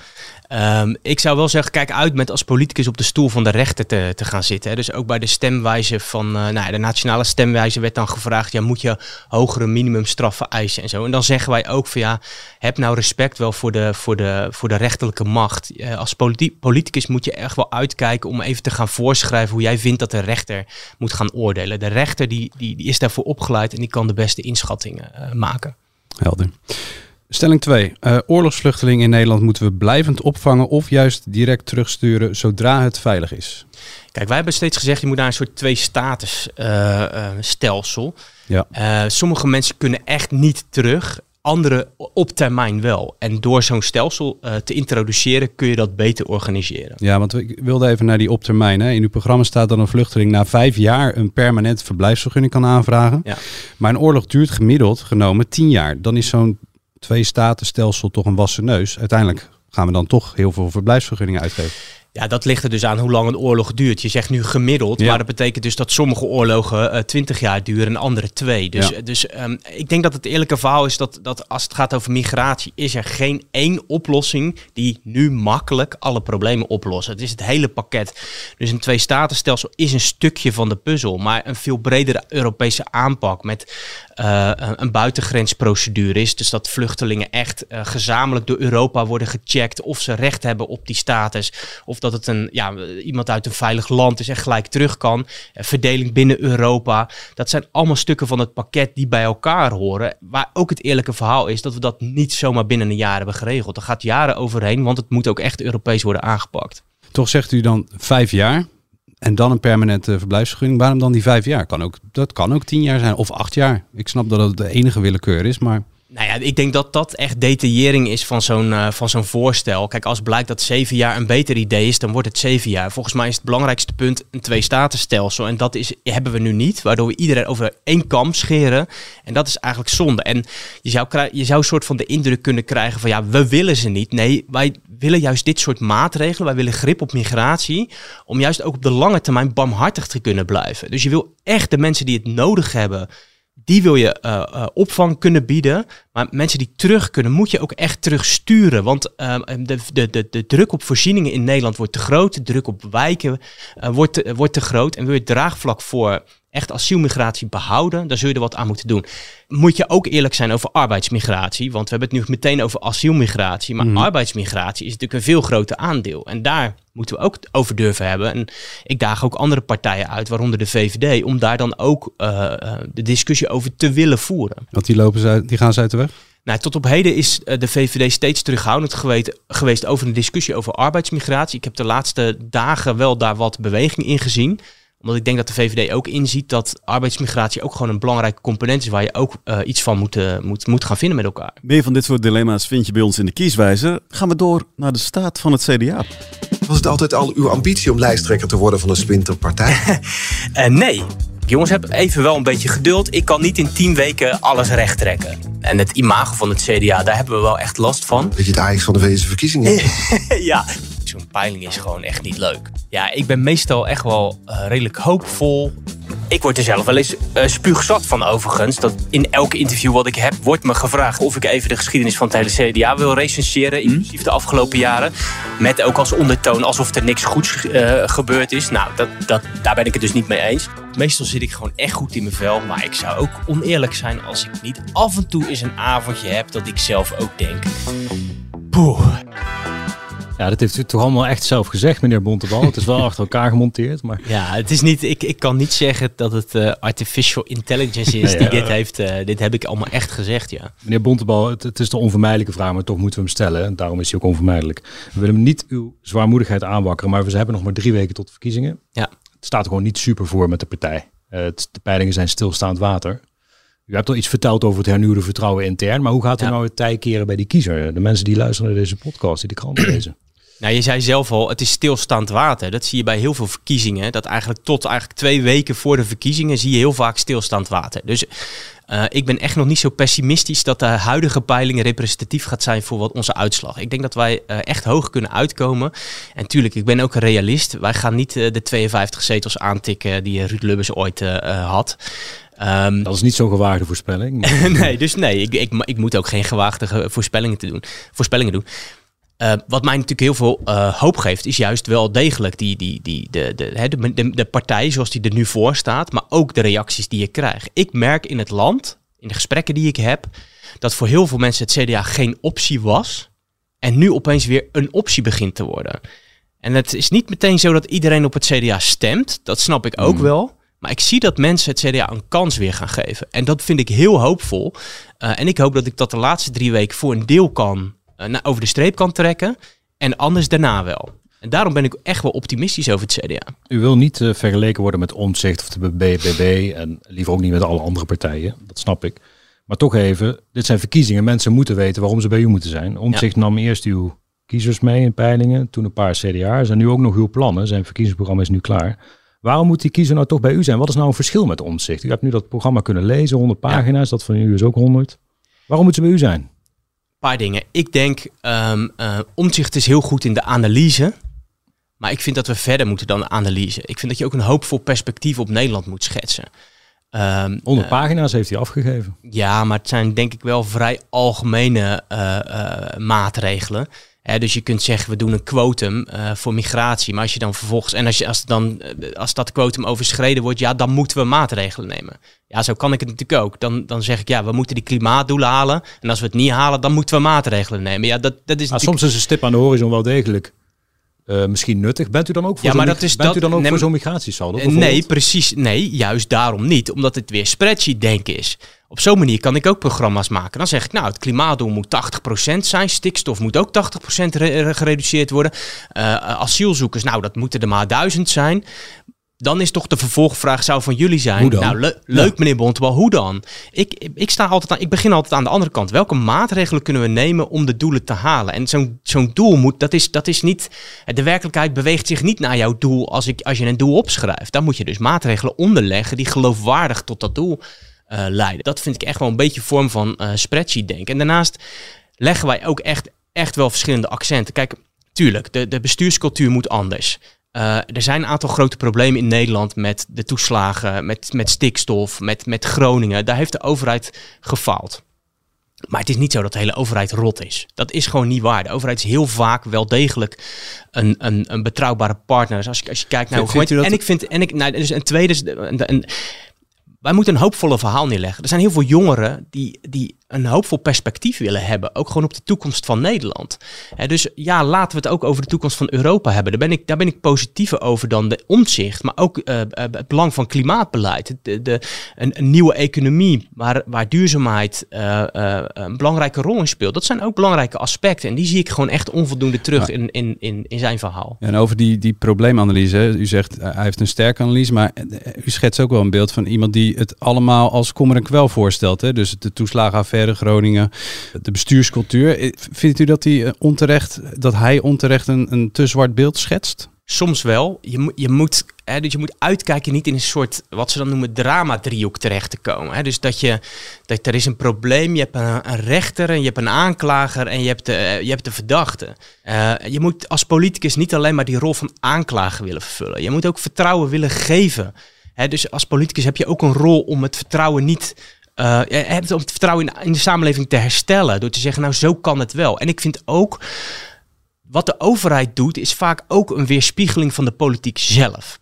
Um, ik zou wel zeggen, kijk uit met als politicus op de stoel van de rechter te, te gaan zitten. Hè. Dus ook bij de stemwijze van, nou, de nationale stemwijze werd dan gevraagd, ja, moet je hogere minimumstraffen eisen en zo. En dan zeggen wij ook van, ja, heb nou respect wel voor de, voor de, voor de rechterlijke macht. als politi politicus moet je echt wel uitkijken om even te gaan voorschrijven hoe jij vindt dat de rechter moet gaan oordelen. De rechter die, die, die is daarvoor opgeleid en die kan de beste inschattingen uh, maken. Helder. Stelling 2. Uh, eh, oorlogsvluchtelingen in Nederland moeten we blijvend opvangen of juist direct terugsturen zodra het veilig is. Kijk, wij hebben steeds gezegd, je moet naar een soort twee-status uh, stelsel. Ja. sommige mensen kunnen echt niet terug anderen op termijn wel. En door zo'n stelsel uh, te introduceren kun je dat beter organiseren. Ja, want ik wilde even naar die op termijn. Hè. In uw programma staat dat een vluchteling na vijf jaar een permanent verblijfsvergunning kan aanvragen. Ja. Maar een oorlog duurt gemiddeld genomen tien jaar. Dan is zo'n twee-statenstelsel toch een wassen neus. Uiteindelijk gaan we dan toch heel veel verblijfsvergunningen uitgeven. Ja, dat ligt er dus aan hoe lang een oorlog duurt. Je zegt nu gemiddeld, maar dat betekent dus dat sommige oorlogen uh, eh, 20 jaar duren en andere twee. Dus, dus um, ik denk dat het eerlijke verhaal is dat, dat als het gaat over migratie, is er geen één oplossing die nu makkelijk alle problemen oplost. Het is het hele pakket. Dus een twee-statenstelsel is een stukje van de puzzel, maar een veel bredere Europese aanpak met uh, een buitengrensprocedure is. Dus dat vluchtelingen echt uh, gezamenlijk door Europa worden gecheckt of ze recht hebben op die status. Of dat het een, ja, iemand uit een veilig land is en gelijk terug kan. Eh, verdeling binnen Europa. Dat zijn allemaal stukken van het pakket die bij elkaar horen. Waar ook het eerlijke verhaal is dat we dat niet zomaar binnen een jaar hebben geregeld. Er gaat jaren overheen, want het moet ook echt Europees worden aangepakt. Toch zegt u dan vijf jaar en dan een permanente verblijfsvergunning. Waarom dan die vijf jaar? Kan ook, dat kan ook tien jaar zijn of acht jaar. Ik snap dat het de enige willekeur is, maar... Nou ja, ik denk dat dat echt detaillering is van zo'n eh, van zo'n voorstel. Kijk, als blijkt dat zeven jaar een beter idee is, dan wordt het zeven jaar. Volgens mij is het belangrijkste punt een twee-statenstelsel. En dat is, hebben we nu niet, waardoor we iedereen over één kam scheren. En dat is eigenlijk zonde. En je zou, je zou een soort van de indruk kunnen krijgen van ja, we willen ze niet. Nee, wij willen juist dit soort maatregelen. Wij willen grip op migratie. Om juist ook op de lange termijn barmhartig te kunnen blijven. Dus je wil echt de mensen die het nodig hebben die wil je uh, opvang kunnen bieden. Maar mensen die terug kunnen, moet je ook echt terugsturen. Want uh, de, de, de, de druk op voorzieningen in Nederland wordt te groot. De druk op wijken wordt, te, wordt te groot. En wil je draagvlak voor echt asielmigratie behouden, dan zul je er wat aan moeten doen. Moet je ook eerlijk zijn over arbeidsmigratie, want we hebben het nu meteen over asielmigratie, maar mhm. arbeidsmigratie is natuurlijk een veel groter aandeel. En daar moeten we ook over durven hebben. En ik daag ook andere partijen uit, waaronder de VVD, om daar dan ook uh, de discussie over te willen voeren. Want die, lopen ze die gaan ze uit de weg? Nou, tot op heden is eh, de VVD steeds terughoudend geweest, geweest over een discussie over arbeidsmigratie. Ik heb de laatste dagen wel daar wat beweging in gezien omdat ik denk dat de VVD ook inziet dat arbeidsmigratie ook gewoon een belangrijke component is waar je ook uh, iets van moet, uh, moet, moet gaan vinden met elkaar. Meer van dit soort dilemma's vind je bij ons in de kieswijzer. Gaan we door naar de staat van het CDA. Was het altijd al uw ambitie om lijsttrekker te worden van een splinterpartij? uh, nee. Jongens, heb even wel een beetje geduld. Ik kan niet in tien weken alles recht trekken. En het imago van het CDA, daar hebben we wel echt last van. Beetje het eigenlijk van de verkiezingen. ja, zo'n peiling is gewoon echt niet leuk. Ja, ik ben meestal echt wel uh, redelijk hoopvol. Ik word er zelf wel eens uh, spuugzat van overigens. Dat in elk interview wat ik heb, wordt me gevraagd of ik even de geschiedenis van het hele CDA wil recenseren. Mhm. Inclusief de afgelopen jaren. Met ook als ondertoon alsof er niks goeds uh, gebeurd is. Nou, dat, dat, daar ben ik het dus niet mee eens. Meestal zit ik gewoon echt goed in mijn vel. Maar ik zou ook oneerlijk zijn als ik niet af en toe eens een avondje heb dat ik zelf ook denk. Poeh. Ja, dat heeft u toch allemaal echt zelf gezegd, meneer Bontebal. Het is wel achter elkaar gemonteerd. Maar... Ja, het is niet, ik, ik kan niet zeggen dat het uh, artificial intelligence is die dit heeft. Uh, dit heb ik allemaal echt gezegd, ja. Meneer Bontebal, het, het, is de onvermijdelijke vraag, maar toch moeten we hem stellen. En daarom is hij ook onvermijdelijk. We willen niet uw zwaarmoedigheid aanwakkeren, maar we hebben nog maar drie weken tot de verkiezingen. Ja. Het staat gewoon niet super voor met de partij. Uh, het, de peilingen zijn stilstaand water. U hebt al iets verteld over het hernieuwde vertrouwen intern, maar hoe gaat u nou het tij keren bij die kiezer? De mensen die luisteren naar deze podcast, die de krant lezen. Nou, je zei zelf al, het is stilstaand water. Dat zie je bij heel veel verkiezingen. Dat eigenlijk tot eigenlijk twee weken voor de verkiezingen zie je heel vaak stilstaand water. Dus uh, ik ben echt nog niet zo pessimistisch dat de huidige peiling representatief gaat zijn voor wat onze uitslag. Ik denk dat wij uh, echt hoog kunnen uitkomen. En tuurlijk, ik ben ook een realist. Wij gaan niet uh, de 52 zetels aantikken die Ruud Lubbers ooit had. Um, dat is niet zo'n gewaagde voorspelling. nee, dus nee, ik, ik, ik, moet ook geen gewaagde voorspellingen, te doen, voorspellingen doen. Uh, wat mij natuurlijk heel veel uh, hoop geeft, is juist wel degelijk die, die, die, de, de, de, de, de partij zoals die er nu voor staat, maar ook de reacties die je krijgt. Ik merk in het land, in de gesprekken die ik heb, dat voor heel veel mensen het CDA geen optie was en nu opeens weer een optie begint te worden. En het is niet meteen zo dat iedereen op het CDA stemt, dat snap ik ook mm. wel. Maar ik zie dat mensen het CDA een kans weer gaan geven. En dat vind ik heel hoopvol. Uh, en ik hoop dat ik dat de laatste drie weken voor een deel kan uh, over de streep kan trekken. En anders daarna wel. En daarom ben ik echt wel optimistisch over het CDA. U wil niet uh, vergeleken worden met Omtzigt of de BBB en liever ook niet met alle andere partijen. Dat snap ik. Maar toch even, dit zijn verkiezingen. Mensen moeten weten waarom ze bij u moeten zijn. Omtzigt nam eerst uw kiezers mee in peilingen, toen een paar CDA's en nu ook nog uw plannen. Zijn verkiezingsprogramma is nu klaar. Waarom moet die kiezer nou toch bij u zijn? Wat is nou een verschil met Omtzigt? U hebt nu dat programma kunnen lezen, 100 pagina's, dat van u is ook 100. Waarom moet ze bij u zijn? Paar dingen. Ik denk, um, uh, omzicht is heel goed in de analyse. Maar ik vind dat we verder moeten dan de analyse. Ik vind dat je ook een hoopvol perspectief op Nederland moet schetsen. Um, ehm, 100 uh, pagina's heeft hij afgegeven. Ja, maar het zijn denk ik wel vrij algemene uh, uh, dus je kunt zeggen, we doen een quotum uh, voor migratie. Maar als je dan vervolgens, en als, je, als, dan, eh, als dat quotum overschreden wordt, ja, dan moeten we maatregelen nemen. Ja, zo kan ik het natuurlijk ook. Dan, dan zeg ik, ja, we moeten die klimaatdoelen halen. En als we het niet halen, dan moeten we maatregelen nemen. Ja, dat, dat is maar soms is een stip aan de horizon wel degelijk eh, misschien nuttig. Bent u dan ook voor Ja, maar zo'n dat is bent u dat- dan ook nee, voor zo'n migratiesaldo? Eh, Nee, precies. Nee, juist daarom niet. Omdat het weer spreadsheet denken is. Op zo'n manier kan ik ook programma's maken. Dan zeg ik, nou, het klimaatdoel moet 80% zijn. Stikstof moet ook 80% re- gereduceerd worden. Eh, asielzoekers, nou, dat moeten er maar duizend zijn. Dan is toch de vervolgvraag zou van jullie zijn. Nou, le- leuk meneer Bontebal, hoe dan? Ik, ik, sta altijd aan, ik begin altijd aan de andere kant. Welke maatregelen kunnen we nemen om de doelen te halen? En zo'n zo'n doel moet, dat is, dat is niet, de werkelijkheid beweegt zich niet naar jouw doel als, ik, als je een doel opschrijft. Dan moet je dus maatregelen onderleggen die geloofwaardig tot dat doel eh, leiden. Dat vind ik echt wel een beetje vorm van eh spreadsheet denken. En daarnaast leggen wij ook echt, echt wel verschillende accenten. Kijk, tuurlijk, de, de bestuurscultuur moet anders. Eh, er zijn een aantal grote problemen in Nederland met de toeslagen, met, met stikstof, met, met Groningen. Daar heeft de overheid gefaald. Maar het is niet zo dat de hele overheid rot is. Dat is gewoon niet waar. De overheid is heel vaak wel degelijk een, een, een betrouwbare partner. Dus als je, als je kijkt naar hoe En ik vind, en ik, nou, dus een tweede, een- wij moeten een hoopvolle verhaal neerleggen. Er zijn heel veel jongeren die, die een hoopvol perspectief willen hebben. Ook gewoon op de toekomst van Nederland. Hè, dus ja, laten we het ook over de toekomst van Europa hebben. Daar ben ik, daar ben ik positiever over dan de omzicht. Maar ook eh, eh, het belang van klimaatbeleid. De, de, een, een nieuwe economie waar, waar duurzaamheid eh, een belangrijke rol in speelt. Dat zijn ook belangrijke aspecten. En die zie ik gewoon echt onvoldoende terug Ja. in, in, in, in zijn verhaal. En over die, die probleemanalyse, hè, u zegt hij heeft een sterke analyse, maar u schetst ook wel een beeld van iemand die het allemaal als kommer en kwel voorstelt. Hè? Dus de toeslagenaffaire Groningen, de bestuurscultuur. Eh, Vindt u dat hij eh, onterecht, dat hij onterecht een, een te zwart beeld schetst? Soms wel. Je, je, moet, dus je moet uitkijken niet in een soort, wat ze dan noemen, drama-driehoek terecht te komen. Dus dat je, dat er is een probleem, je hebt een, rechter en je hebt een aanklager en je hebt de, eh, je hebt de verdachte. Je moet als politicus niet alleen maar die rol van aanklager willen vervullen. Je moet ook vertrouwen willen geven. Dus als politicus heb je ook een rol om het vertrouwen niet... hebt om het vertrouwen in, in de samenleving te herstellen. Door te zeggen, nou zo kan het wel. En ik vind ook wat de overheid doet, is vaak ook een weerspiegeling van de politiek zelf.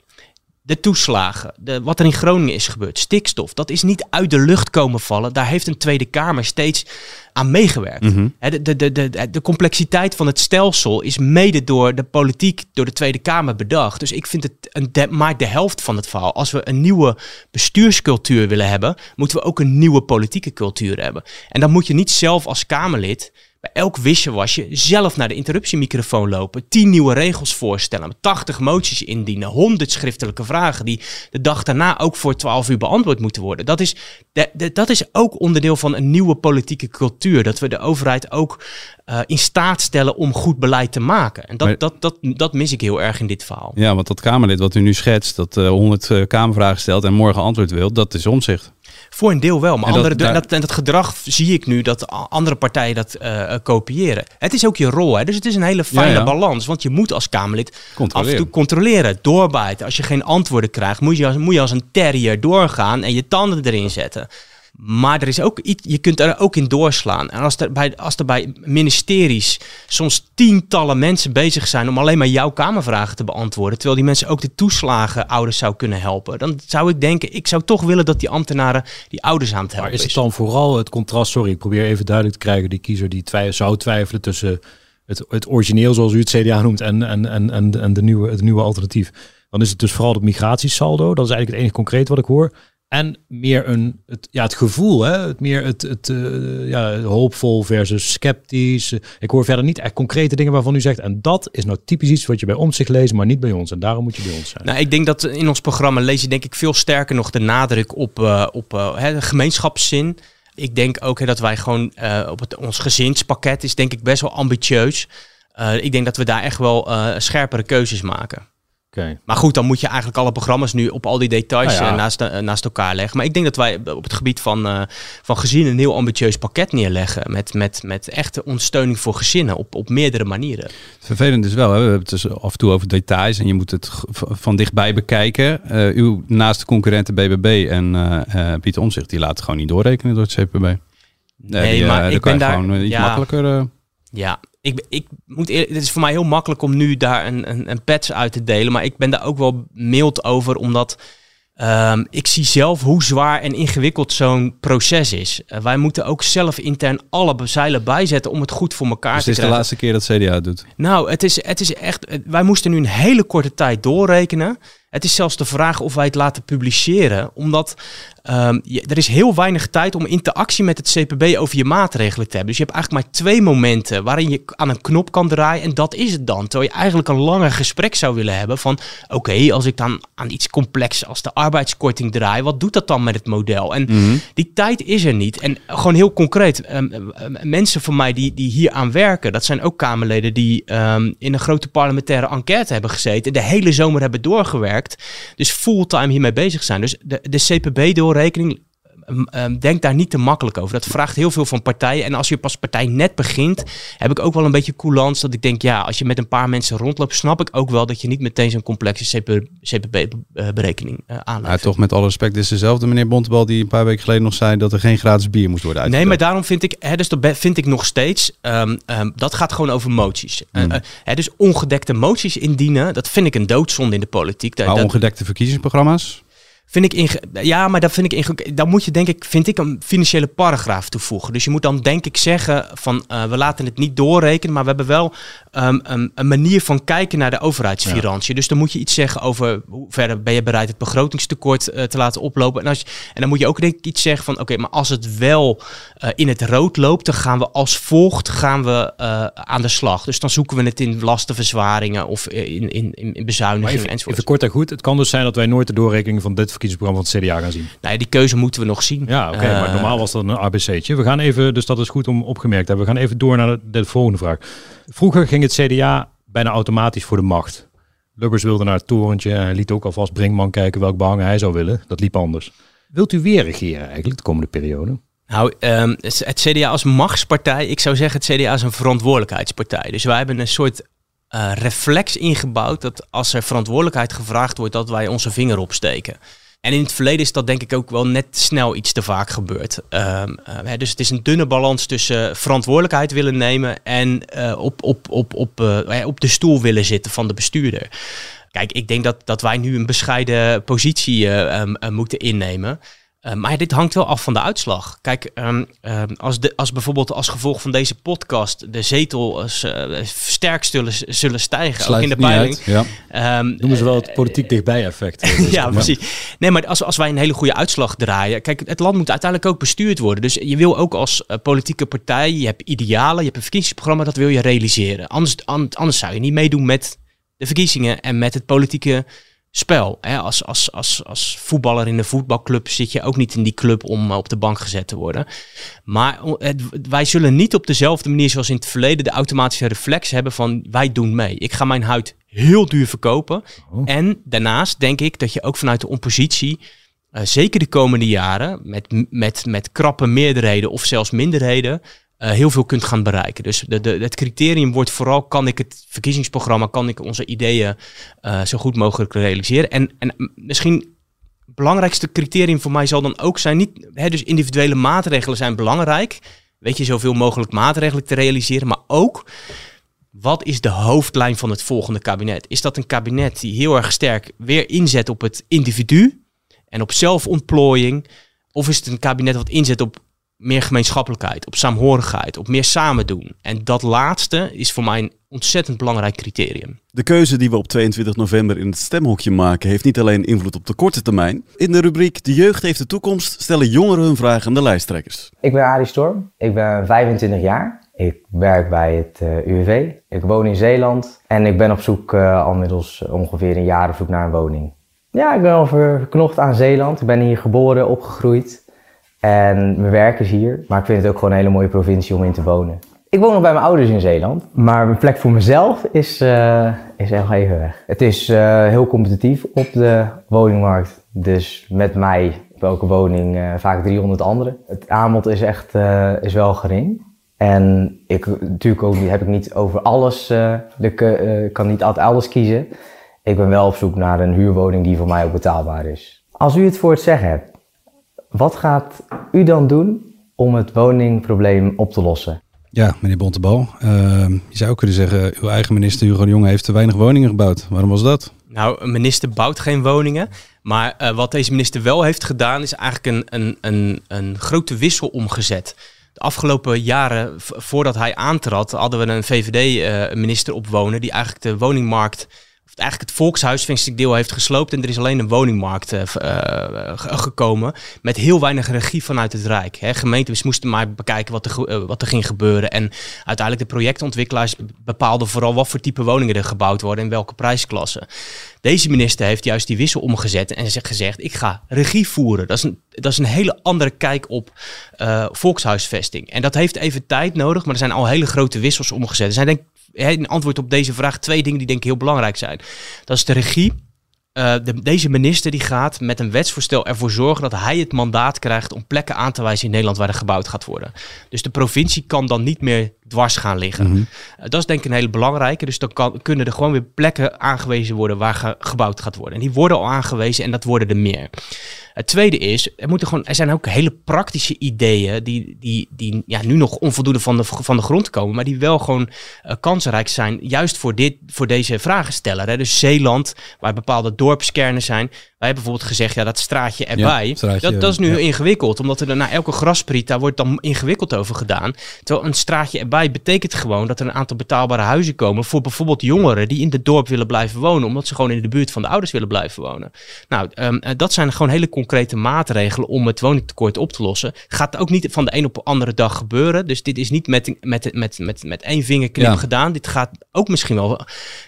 De toeslagen, de, wat er in Groningen is gebeurd, stikstof, dat is niet uit de lucht komen vallen. Daar heeft een Tweede Kamer steeds aan meegewerkt. Mhm. De, de, de, de, de complexiteit van het stelsel is mede door de politiek, door de Tweede Kamer bedacht. Dus ik vind het een de, maar de helft van het verhaal. Als we een nieuwe bestuurscultuur willen hebben, moeten we ook een nieuwe politieke cultuur hebben. En dan moet je niet zelf als Kamerlid bij elk wisselwasje zelf naar de interruptiemicrofoon lopen, tien nieuwe regels voorstellen, 80 moties indienen, 100 schriftelijke vragen die de dag daarna ook voor 12 uur beantwoord moeten worden. Dat is, dat is ook onderdeel van een nieuwe politieke cultuur. Dat we de overheid ook eh, in staat stellen om goed beleid te maken. En dat, Maar- dat, dat, dat mis ik heel erg in dit verhaal. Ja, want dat Kamerlid wat u nu schetst, dat eh 100 eh, Kamervragen stelt en morgen antwoord wil, dat is omzicht. Voor een deel wel, maar En dat- andere, dat, en dat gedrag zie ik nu dat andere partijen dat eh, eh, kopiëren. Het is ook je rol, hè? dus het is een hele fijne Ja, ja. balans. Want je moet als Kamerlid af en toe controleren, doorbijten. Als je geen antwoorden krijgt, moet je, als, moet je als een terrier doorgaan en je tanden erin zetten. Maar er is ook iets, je kunt er ook in doorslaan. En als er, bij, als er bij ministeries soms tientallen mensen bezig zijn om alleen maar jouw Kamervragen te beantwoorden, terwijl die mensen ook de toeslagenouders zou kunnen helpen, dan zou ik denken, ik zou toch willen dat die ambtenaren die ouders aan het helpen Maar is het dan vooral het contrast, sorry, ik probeer even duidelijk te krijgen, die kiezer die zou twijfelen tussen het, het origineel, zoals u het CDA noemt, en, en, en, en, en de nieuwe, het nieuwe alternatief. Dan is het dus vooral het migratiesaldo, dat is eigenlijk het enige concreet wat ik hoor. En meer een, het, ja, het gevoel, hè? Het meer het, het eh, ja, hoopvol versus sceptisch. Ik hoor verder niet echt concrete dingen waarvan u zegt. En dat is nou typisch iets wat je bij ons zich leest, maar niet bij ons. En daarom moet je bij ons zijn. Nou, ik denk dat in ons programma lees je denk ik veel sterker nog de nadruk op, eh, op eh, hè, gemeenschapszin. Ik denk ook hè, dat wij gewoon eh, op het, ons gezinspakket is denk ik best wel ambitieus. Eh, ik denk dat we daar echt wel eh, scherpere keuzes maken. Maar goed, dan moet je eigenlijk alle programma's nu op al die details Nou ja. eh, naast, eh, naast elkaar leggen. Maar ik denk dat wij op het gebied van, eh, van gezinnen een heel ambitieus pakket neerleggen. Met, met, met echte ondersteuning voor gezinnen op, op meerdere manieren. Vervelend is wel, hè? we hebben het dus af en toe over details en je moet het van dichtbij bekijken. Eh, uw naaste concurrenten BBB en eh eh, Pieter Omzicht, die laten gewoon niet doorrekenen door het CPB. Nee, die, eh, maar ik ben daar- gewoon eh, iets ja. makkelijker... eh, Ja, ik, ik moet eerlijk, het is voor mij heel makkelijk om nu daar een, een, een patch uit te delen. Maar ik ben daar ook wel mild over, omdat Ehm, ik zie zelf hoe zwaar en ingewikkeld zo'n proces is. Eh, wij moeten ook zelf intern alle zeilen bijzetten om het goed voor elkaar Dus te het is de krijgen. laatste keer dat CDA doet. Nou, het is, het is echt. eh, Wij moesten nu een hele korte tijd doorrekenen. Het is zelfs de vraag of wij het laten publiceren, omdat ehm, je- er is heel weinig tijd om interactie met het CPB over je maatregelen te hebben. Dus je hebt eigenlijk maar twee momenten waarin je aan een knop kan draaien en dat is het dan. Terwijl je eigenlijk een langer gesprek zou willen hebben van, oké, als ik dan aan iets complex als de arbeidskorting draai, wat doet dat dan met het model? En die tijd is er niet. En gewoon heel concreet, ehm, ehm, mensen van mij die, die hier aan werken, dat zijn ook Kamerleden die in een grote parlementaire enquête hebben gezeten, de hele zomer hebben doorgewerkt, dus fulltime hiermee bezig zijn. Dus de, de CPB-doorrekening, ehm, ehm, denk daar niet te makkelijk over. Dat vraagt heel veel van partijen. En als je pas partij net begint, heb ik ook wel een beetje coulance dat ik denk, ja, als je met een paar mensen rondloopt, snap ik ook wel dat je niet meteen zo'n complexe CPB-berekening uh, aanlegt. Ja, toch met alle respect, dit is dezelfde meneer Bontebal die een paar weken geleden nog zei dat er geen gratis bier moest worden Nee, uitgedeeld. maar daarom vind ik, hè, dus dat vind ik nog steeds, ehm, dat gaat gewoon over moties. Eh, Hmm. eh, hè, dus ongedekte moties indienen, dat vind ik een doodzonde in de politiek. Maar dat ongedekte verkiezingsprogramma's? Vind ik inge- ja, maar dat vind ik dan moet je denk ik, vind ik een financiële paragraaf toevoegen. Dus je moet dan denk ik zeggen van, eh, we laten het niet doorrekenen, maar we hebben wel ehm, een, een manier van kijken naar de overheidsfinanciën. Dus dan moet je iets zeggen over hoe ver ben je bereid het begrotingstekort eh, te laten oplopen. En, als je, en dan moet je ook denk ik iets zeggen van, oké, maar als het wel eh, in het rood loopt, dan gaan we als volgt gaan we aan de slag. Dus dan zoeken we het in lastenverzwaringen of in, in, in, in bezuinigingen enzovoort. even kort en goed. Het kan dus zijn dat wij nooit de doorrekening van dit verkiezingsprogramma van het CDA gaan zien. Nou, ja, die keuze moeten we nog zien. Ja, oké. Eh, maar normaal was dat een ABC'tje. We gaan even, dus dat is goed om opgemerkt te hebben. We gaan even door naar de, de volgende vraag. Vroeger ging het CDA bijna automatisch voor de macht. Lubbers wilde naar het torentje. Hij liet ook alvast Brinkman kijken welk behangen hij zou willen. Dat liep anders. Wilt u weer regeren eigenlijk de komende periode? Nou, ehm, het het CDA als machtspartij, ik zou zeggen het CDA is een verantwoordelijkheidspartij. Dus wij hebben een soort eh, reflex ingebouwd dat als er verantwoordelijkheid gevraagd wordt, dat wij onze vinger opsteken. En in het verleden is dat denk ik ook wel net snel iets te vaak gebeurd. Ehm, eh, dus het is een dunne balans tussen verantwoordelijkheid willen nemen en eh, op, op, op, op, eh, op de stoel willen zitten van de bestuurder. Kijk, ik denk dat, dat wij nu een bescheiden positie eh, ehm, eh, moeten innemen. Uh, maar dit hangt wel af van de uitslag. Kijk, um, um, als, de, als bijvoorbeeld als gevolg van deze podcast de zetels uh, sterk zullen, zullen stijgen, Sluit ook in de peiling. uit, ja. Um, Noemen ze wel het politiek dichtbij effect. Dus ja, precies. Nee, maar als, als wij een hele goede uitslag draaien. Kijk, het land moet uiteindelijk ook bestuurd worden. Dus je wil ook als uh, politieke partij, je hebt idealen, je hebt een verkiezingsprogramma, dat wil je realiseren. Anders, anders zou je niet meedoen met de verkiezingen en met het politieke spel. Hè? Als, als, als, als voetballer in een voetbalclub zit je ook niet in die club om op de bank gezet te worden. Maar het, wij zullen niet op dezelfde manier zoals in het verleden de automatische reflex hebben van wij doen mee. Ik ga mijn huid heel duur verkopen. Oh. En daarnaast denk ik dat je ook vanuit de oppositie, uh, zeker de komende jaren, met, met, met krappe meerderheden of zelfs minderheden, uh, heel veel kunt gaan bereiken. Dus de, de, het criterium wordt vooral, kan ik het verkiezingsprogramma, kan ik onze ideeën uh, zo goed mogelijk realiseren. En, en misschien belangrijkste criterium voor mij zal dan ook zijn, niet, hè, dus individuele maatregelen zijn belangrijk. Weet je, zoveel mogelijk maatregelen te realiseren, maar ook wat is de hoofdlijn van het volgende kabinet? Is dat een kabinet die heel erg sterk weer inzet op het individu en op zelfontplooiing? Of is het een kabinet wat inzet op meer gemeenschappelijkheid, op saamhorigheid, op meer samen doen. En dat laatste is voor mij een ontzettend belangrijk criterium. De keuze die we op 22 november in het stemhokje maken heeft niet alleen invloed op de korte termijn. In de rubriek De jeugd heeft de toekomst stellen jongeren hun vragen aan de lijsttrekkers. Ik ben Arie Storm, ik ben 25 jaar. Ik werk bij het uh, UWV. Ik woon in Zeeland en ik ben op zoek uh, al middels ongeveer een jaar op zoek naar een woning. Ja, ik ben al verknocht aan Zeeland. Ik ben hier geboren, opgegroeid. En mijn werk is hier, maar ik vind het ook gewoon een hele mooie provincie om in te wonen. Ik woon nog bij mijn ouders in Zeeland, maar mijn plek voor mezelf is, uh, is echt even weg. Het is uh, heel competitief op de woningmarkt, dus met mij op elke woning uh, vaak 300 anderen. Het aanbod is echt is wel gering. En ik, natuurlijk ook, heb ik niet over alles, ik kan niet altijd alles kiezen. Ik ben wel op zoek naar een huurwoning die voor mij ook betaalbaar is. Als u het voor het zeggen hebt, wat gaat u dan doen om het woningprobleem op te lossen? Ja, meneer Bontebal. Uh, je zou kunnen zeggen, uw eigen minister Hugo de Jonge heeft te weinig woningen gebouwd. Waarom was dat? Nou, een minister bouwt geen woningen. Maar eh, wat deze minister wel heeft gedaan, is eigenlijk een, een, een, een grote wissel omgezet. De afgelopen jaren, voordat hij aantrad, hadden we een VVD-minister op wonen die eigenlijk de woningmarkt, eigenlijk het volkshuisvestingdeel heeft gesloopt en er is alleen een woningmarkt eh, eh, ge- gekomen met heel weinig regie vanuit het Rijk. Hè. Gemeentes moesten maar bekijken wat er, eh, wat er ging gebeuren en uiteindelijk de projectontwikkelaars bepaalden vooral wat voor type woningen er gebouwd worden en welke prijsklasse. Deze minister heeft juist die wissel omgezet en gezegd: ik ga regie voeren. Dat is een, dat is een hele andere kijk op eh, volkshuisvesting. En dat heeft even tijd nodig, maar er zijn al hele grote wissels omgezet. Er zijn denk ik in antwoord op deze vraag twee dingen die denk ik heel belangrijk zijn. Dat is de regie. Eh, de- deze minister die gaat met een wetsvoorstel ervoor zorgen dat hij het mandaat krijgt om plekken aan te wijzen in Nederland waar er gebouwd gaat worden. Dus de provincie kan dan niet meer dwars gaan liggen. Mhm. Eh, dat is denk ik een hele belangrijke. Dus dan kan, kunnen er gewoon weer plekken aangewezen worden waar ge- gebouwd gaat worden. En die worden al aangewezen en dat worden er meer. Het tweede is, er, moeten gewoon, er zijn ook hele praktische ideeën die, die, die ja, nu nog onvoldoende van de, van de grond komen, maar die wel gewoon eh, kansrijk zijn, juist voor, dit, voor deze vragensteller. Hè. Dus Zeeland, waar bepaalde dorpskernen zijn. Wij hebben bijvoorbeeld gezegd, ja, dat straatje erbij, Ja, straatje, dat, dat is nu ja. ingewikkeld, omdat er na elke graspriet, daar wordt dan ingewikkeld over gedaan. Terwijl een straatje erbij betekent gewoon dat er een aantal betaalbare huizen komen voor bijvoorbeeld jongeren die in het dorp willen blijven wonen, omdat ze gewoon in de buurt van de ouders willen blijven wonen. Nou, ehm, eh, dat zijn gewoon hele concrete maatregelen om het woningtekort op te lossen. Gaat ook niet van de een op de andere dag gebeuren. Dus dit is niet met, met, met, met, met één vingerknip Ja. gedaan. Dit gaat ook misschien wel nou,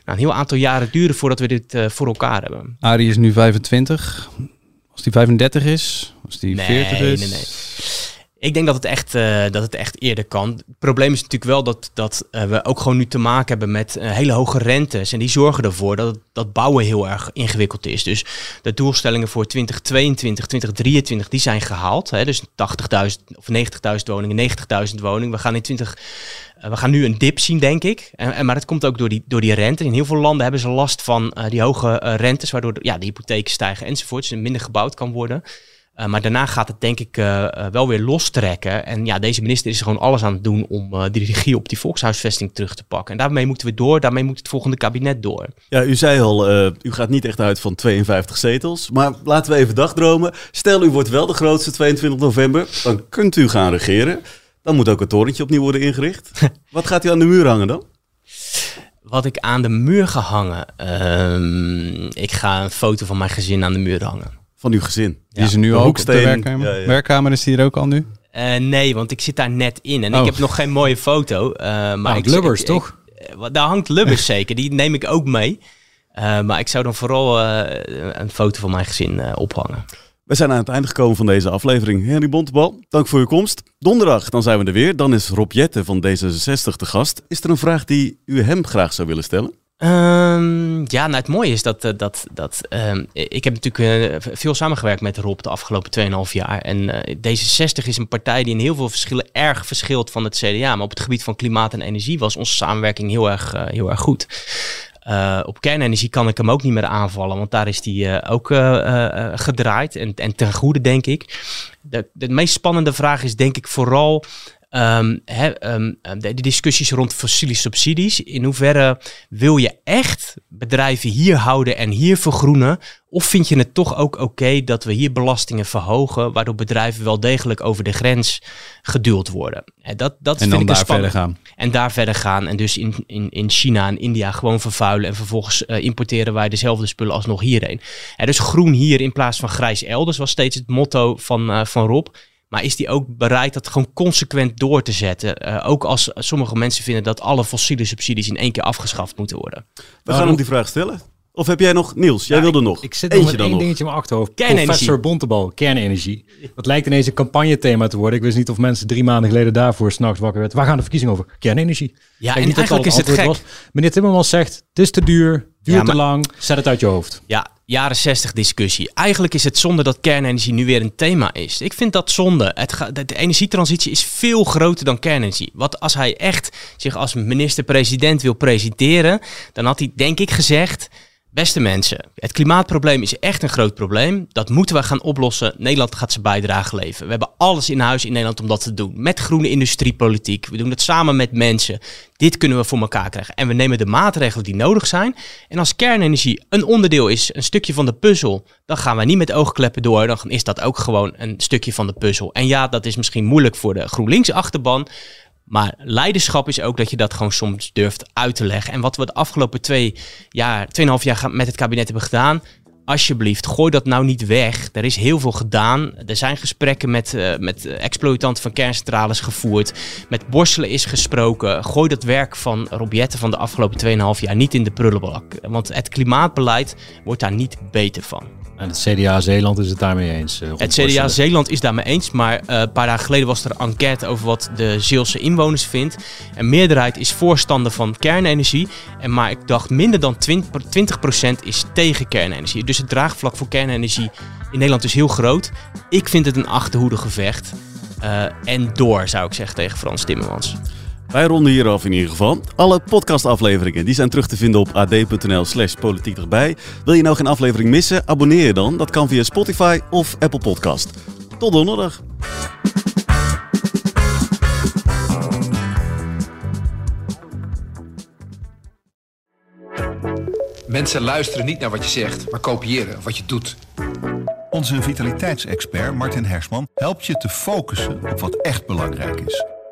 een heel aantal jaren duren voordat we dit eh, voor elkaar hebben. Arie is nu 25. Als die 35 is, als die Nee, 40 is. nee, nee. Ik denk dat het echt, eh, dat het echt eerder kan. Het probleem is natuurlijk wel dat, dat eh, we ook gewoon nu te maken hebben met eh, hele hoge rentes. En die zorgen ervoor dat, dat bouwen heel erg ingewikkeld is. Dus de doelstellingen voor 2022, 2023, die zijn gehaald. Hè? Dus 80.000 of 90.000 woningen, 90.000 woningen. We gaan in 20... eh, we gaan nu een dip zien, denk ik. En, maar dat komt ook door die, door die rente. In heel veel landen hebben ze last van eh, die hoge eh, rentes, waardoor de, ja, de hypotheken stijgen enzovoorts. En minder gebouwd kan worden. Maar daarna gaat het denk ik wel weer lostrekken. En ja, deze minister is gewoon alles aan het doen om die regie op die volkshuisvesting terug te pakken. En daarmee moeten we door, daarmee moet het volgende kabinet door. Ja, u zei al, u gaat niet echt uit van 52 zetels. Maar laten we even dagdromen. Stel, u wordt wel de grootste 22 november. Dan kunt u gaan regeren. Dan moet ook het torentje opnieuw worden ingericht. Wat gaat u aan de muur hangen dan? Wat ik aan de muur ga hangen? Um, ik ga een foto van mijn gezin aan de muur hangen. Van uw gezin? Die is er nu ook op de werkkamer? Ja, ja. Werkkamer is die er ook al nu? Uh, nee, want ik zit daar net in en oh. ik heb nog geen mooie foto. Uh, maar nou, ik, Lubbers, ik, toch? Ik, daar hangt Lubbers zeker, die neem ik ook mee. Uh, maar ik zou dan vooral een foto van mijn gezin ophangen. We zijn aan het einde gekomen van deze aflevering. Henry Bontebal, dank voor uw komst. Donderdag, dan zijn we er weer. Dan is Rob Jette van D66 te gast. Is er een vraag die u hem graag zou willen stellen? Um, ja, nou het mooie is dat, uh, dat, dat um, ik heb natuurlijk uh, veel samengewerkt met Rob de afgelopen 2,5 jaar. En uh, D66 is een partij die in heel veel verschillen erg verschilt van het CDA. Maar op het gebied van klimaat en energie was onze samenwerking heel erg, heel erg goed. Uh, op kernenergie kan ik hem ook niet meer aanvallen, want daar is die uh, ook uh, gedraaid en, en ten goede, denk ik. De meest spannende vraag is denk ik vooral um, he, um, de, de, discussies rond fossiele subsidies. In hoeverre wil je echt bedrijven hier houden en hier vergroenen? Of vind je het toch ook oké okay dat we hier belastingen verhogen, waardoor bedrijven wel degelijk over de grens geduwd worden? En, dat, dat en vind dan ik daar spannend. verder gaan. En daar verder gaan. En dus in, in, in China en India gewoon vervuilen. En vervolgens uh, importeren wij dezelfde spullen als nog hierheen. En dus groen hier in plaats van grijs elders was steeds het motto van, uh, van Rob. Maar is die ook bereid dat gewoon consequent door te zetten? Uh, ook als sommige mensen vinden dat alle fossiele subsidies in één keer afgeschaft moeten worden. We gaan hem die vraag stellen. Of heb jij nog, Niels, jij ja, wilde ik, nog. Ik zit nog met één dingetje in mijn achterhoofd. Professor Bontebal, kernenergie. Dat lijkt ineens een campagnethema te worden. Ik wist niet of mensen drie maanden geleden daarvoor s'nachts wakker werden. Waar gaan de verkiezingen over? Kernenergie. Ja, Kijk, en niet eigenlijk is het gek. Was. Meneer Timmermans zegt, het is te duur, duurt ja, te lang, zet het uit je hoofd. Ja, jaren 60 discussie. Eigenlijk is het zonde dat kernenergie nu weer een thema is. Ik vind dat zonde. Het ga, de, de energietransitie is veel groter dan kernenergie. Wat als hij echt zich als minister-president wil presenteren, dan had hij denk ik gezegd... Beste mensen, het klimaatprobleem is echt een groot probleem. Dat moeten we gaan oplossen. Nederland gaat zijn bijdrage leveren. We hebben alles in huis in Nederland om dat te doen. Met groene industriepolitiek. We doen het samen met mensen. Dit kunnen we voor elkaar krijgen. En we nemen de maatregelen die nodig zijn. En als kernenergie een onderdeel is, een stukje van de puzzel, dan gaan we niet met oogkleppen door. Dan is dat ook gewoon een stukje van de puzzel. En ja, dat is misschien moeilijk voor de GroenLinks-achterban. Maar leiderschap is ook dat je dat gewoon soms durft uit te leggen. En wat we de afgelopen twee jaar, tweeënhalf jaar met het kabinet hebben gedaan. Alsjeblieft, gooi dat nou niet weg. Er is heel veel gedaan. Er zijn gesprekken met, uh, met exploitanten van kerncentrales gevoerd. Met Borselen is gesproken. Gooi dat werk van Robjetten van de afgelopen 2,5 jaar niet in de prullenbak. Want het klimaatbeleid wordt daar niet beter van. En het CDA Zeeland is het daarmee eens. Uh, het CDA Zeeland is daarmee eens, maar uh, een paar dagen geleden was er een enquête over wat de Zeelse inwoners vindt. En meerderheid is voorstander van kernenergie. En maar ik dacht minder dan 20%, 20% is tegen kernenergie. Dus het draagvlak voor kernenergie in Nederland is heel groot. Ik vind het een achterhoedegevecht. Uh, en door, zou ik zeggen tegen Frans Timmermans. Wij ronden hier af in ieder geval. Alle podcastafleveringen die zijn terug te vinden op ad.nl slash politiek erbij. Wil je nou geen aflevering missen? Abonneer je dan. Dat kan via Spotify of Apple Podcast. Tot donderdag. Mensen luisteren niet naar wat je zegt, maar kopiëren wat je doet. Onze vitaliteitsexpert Martin Hersman helpt je te focussen op wat echt belangrijk is.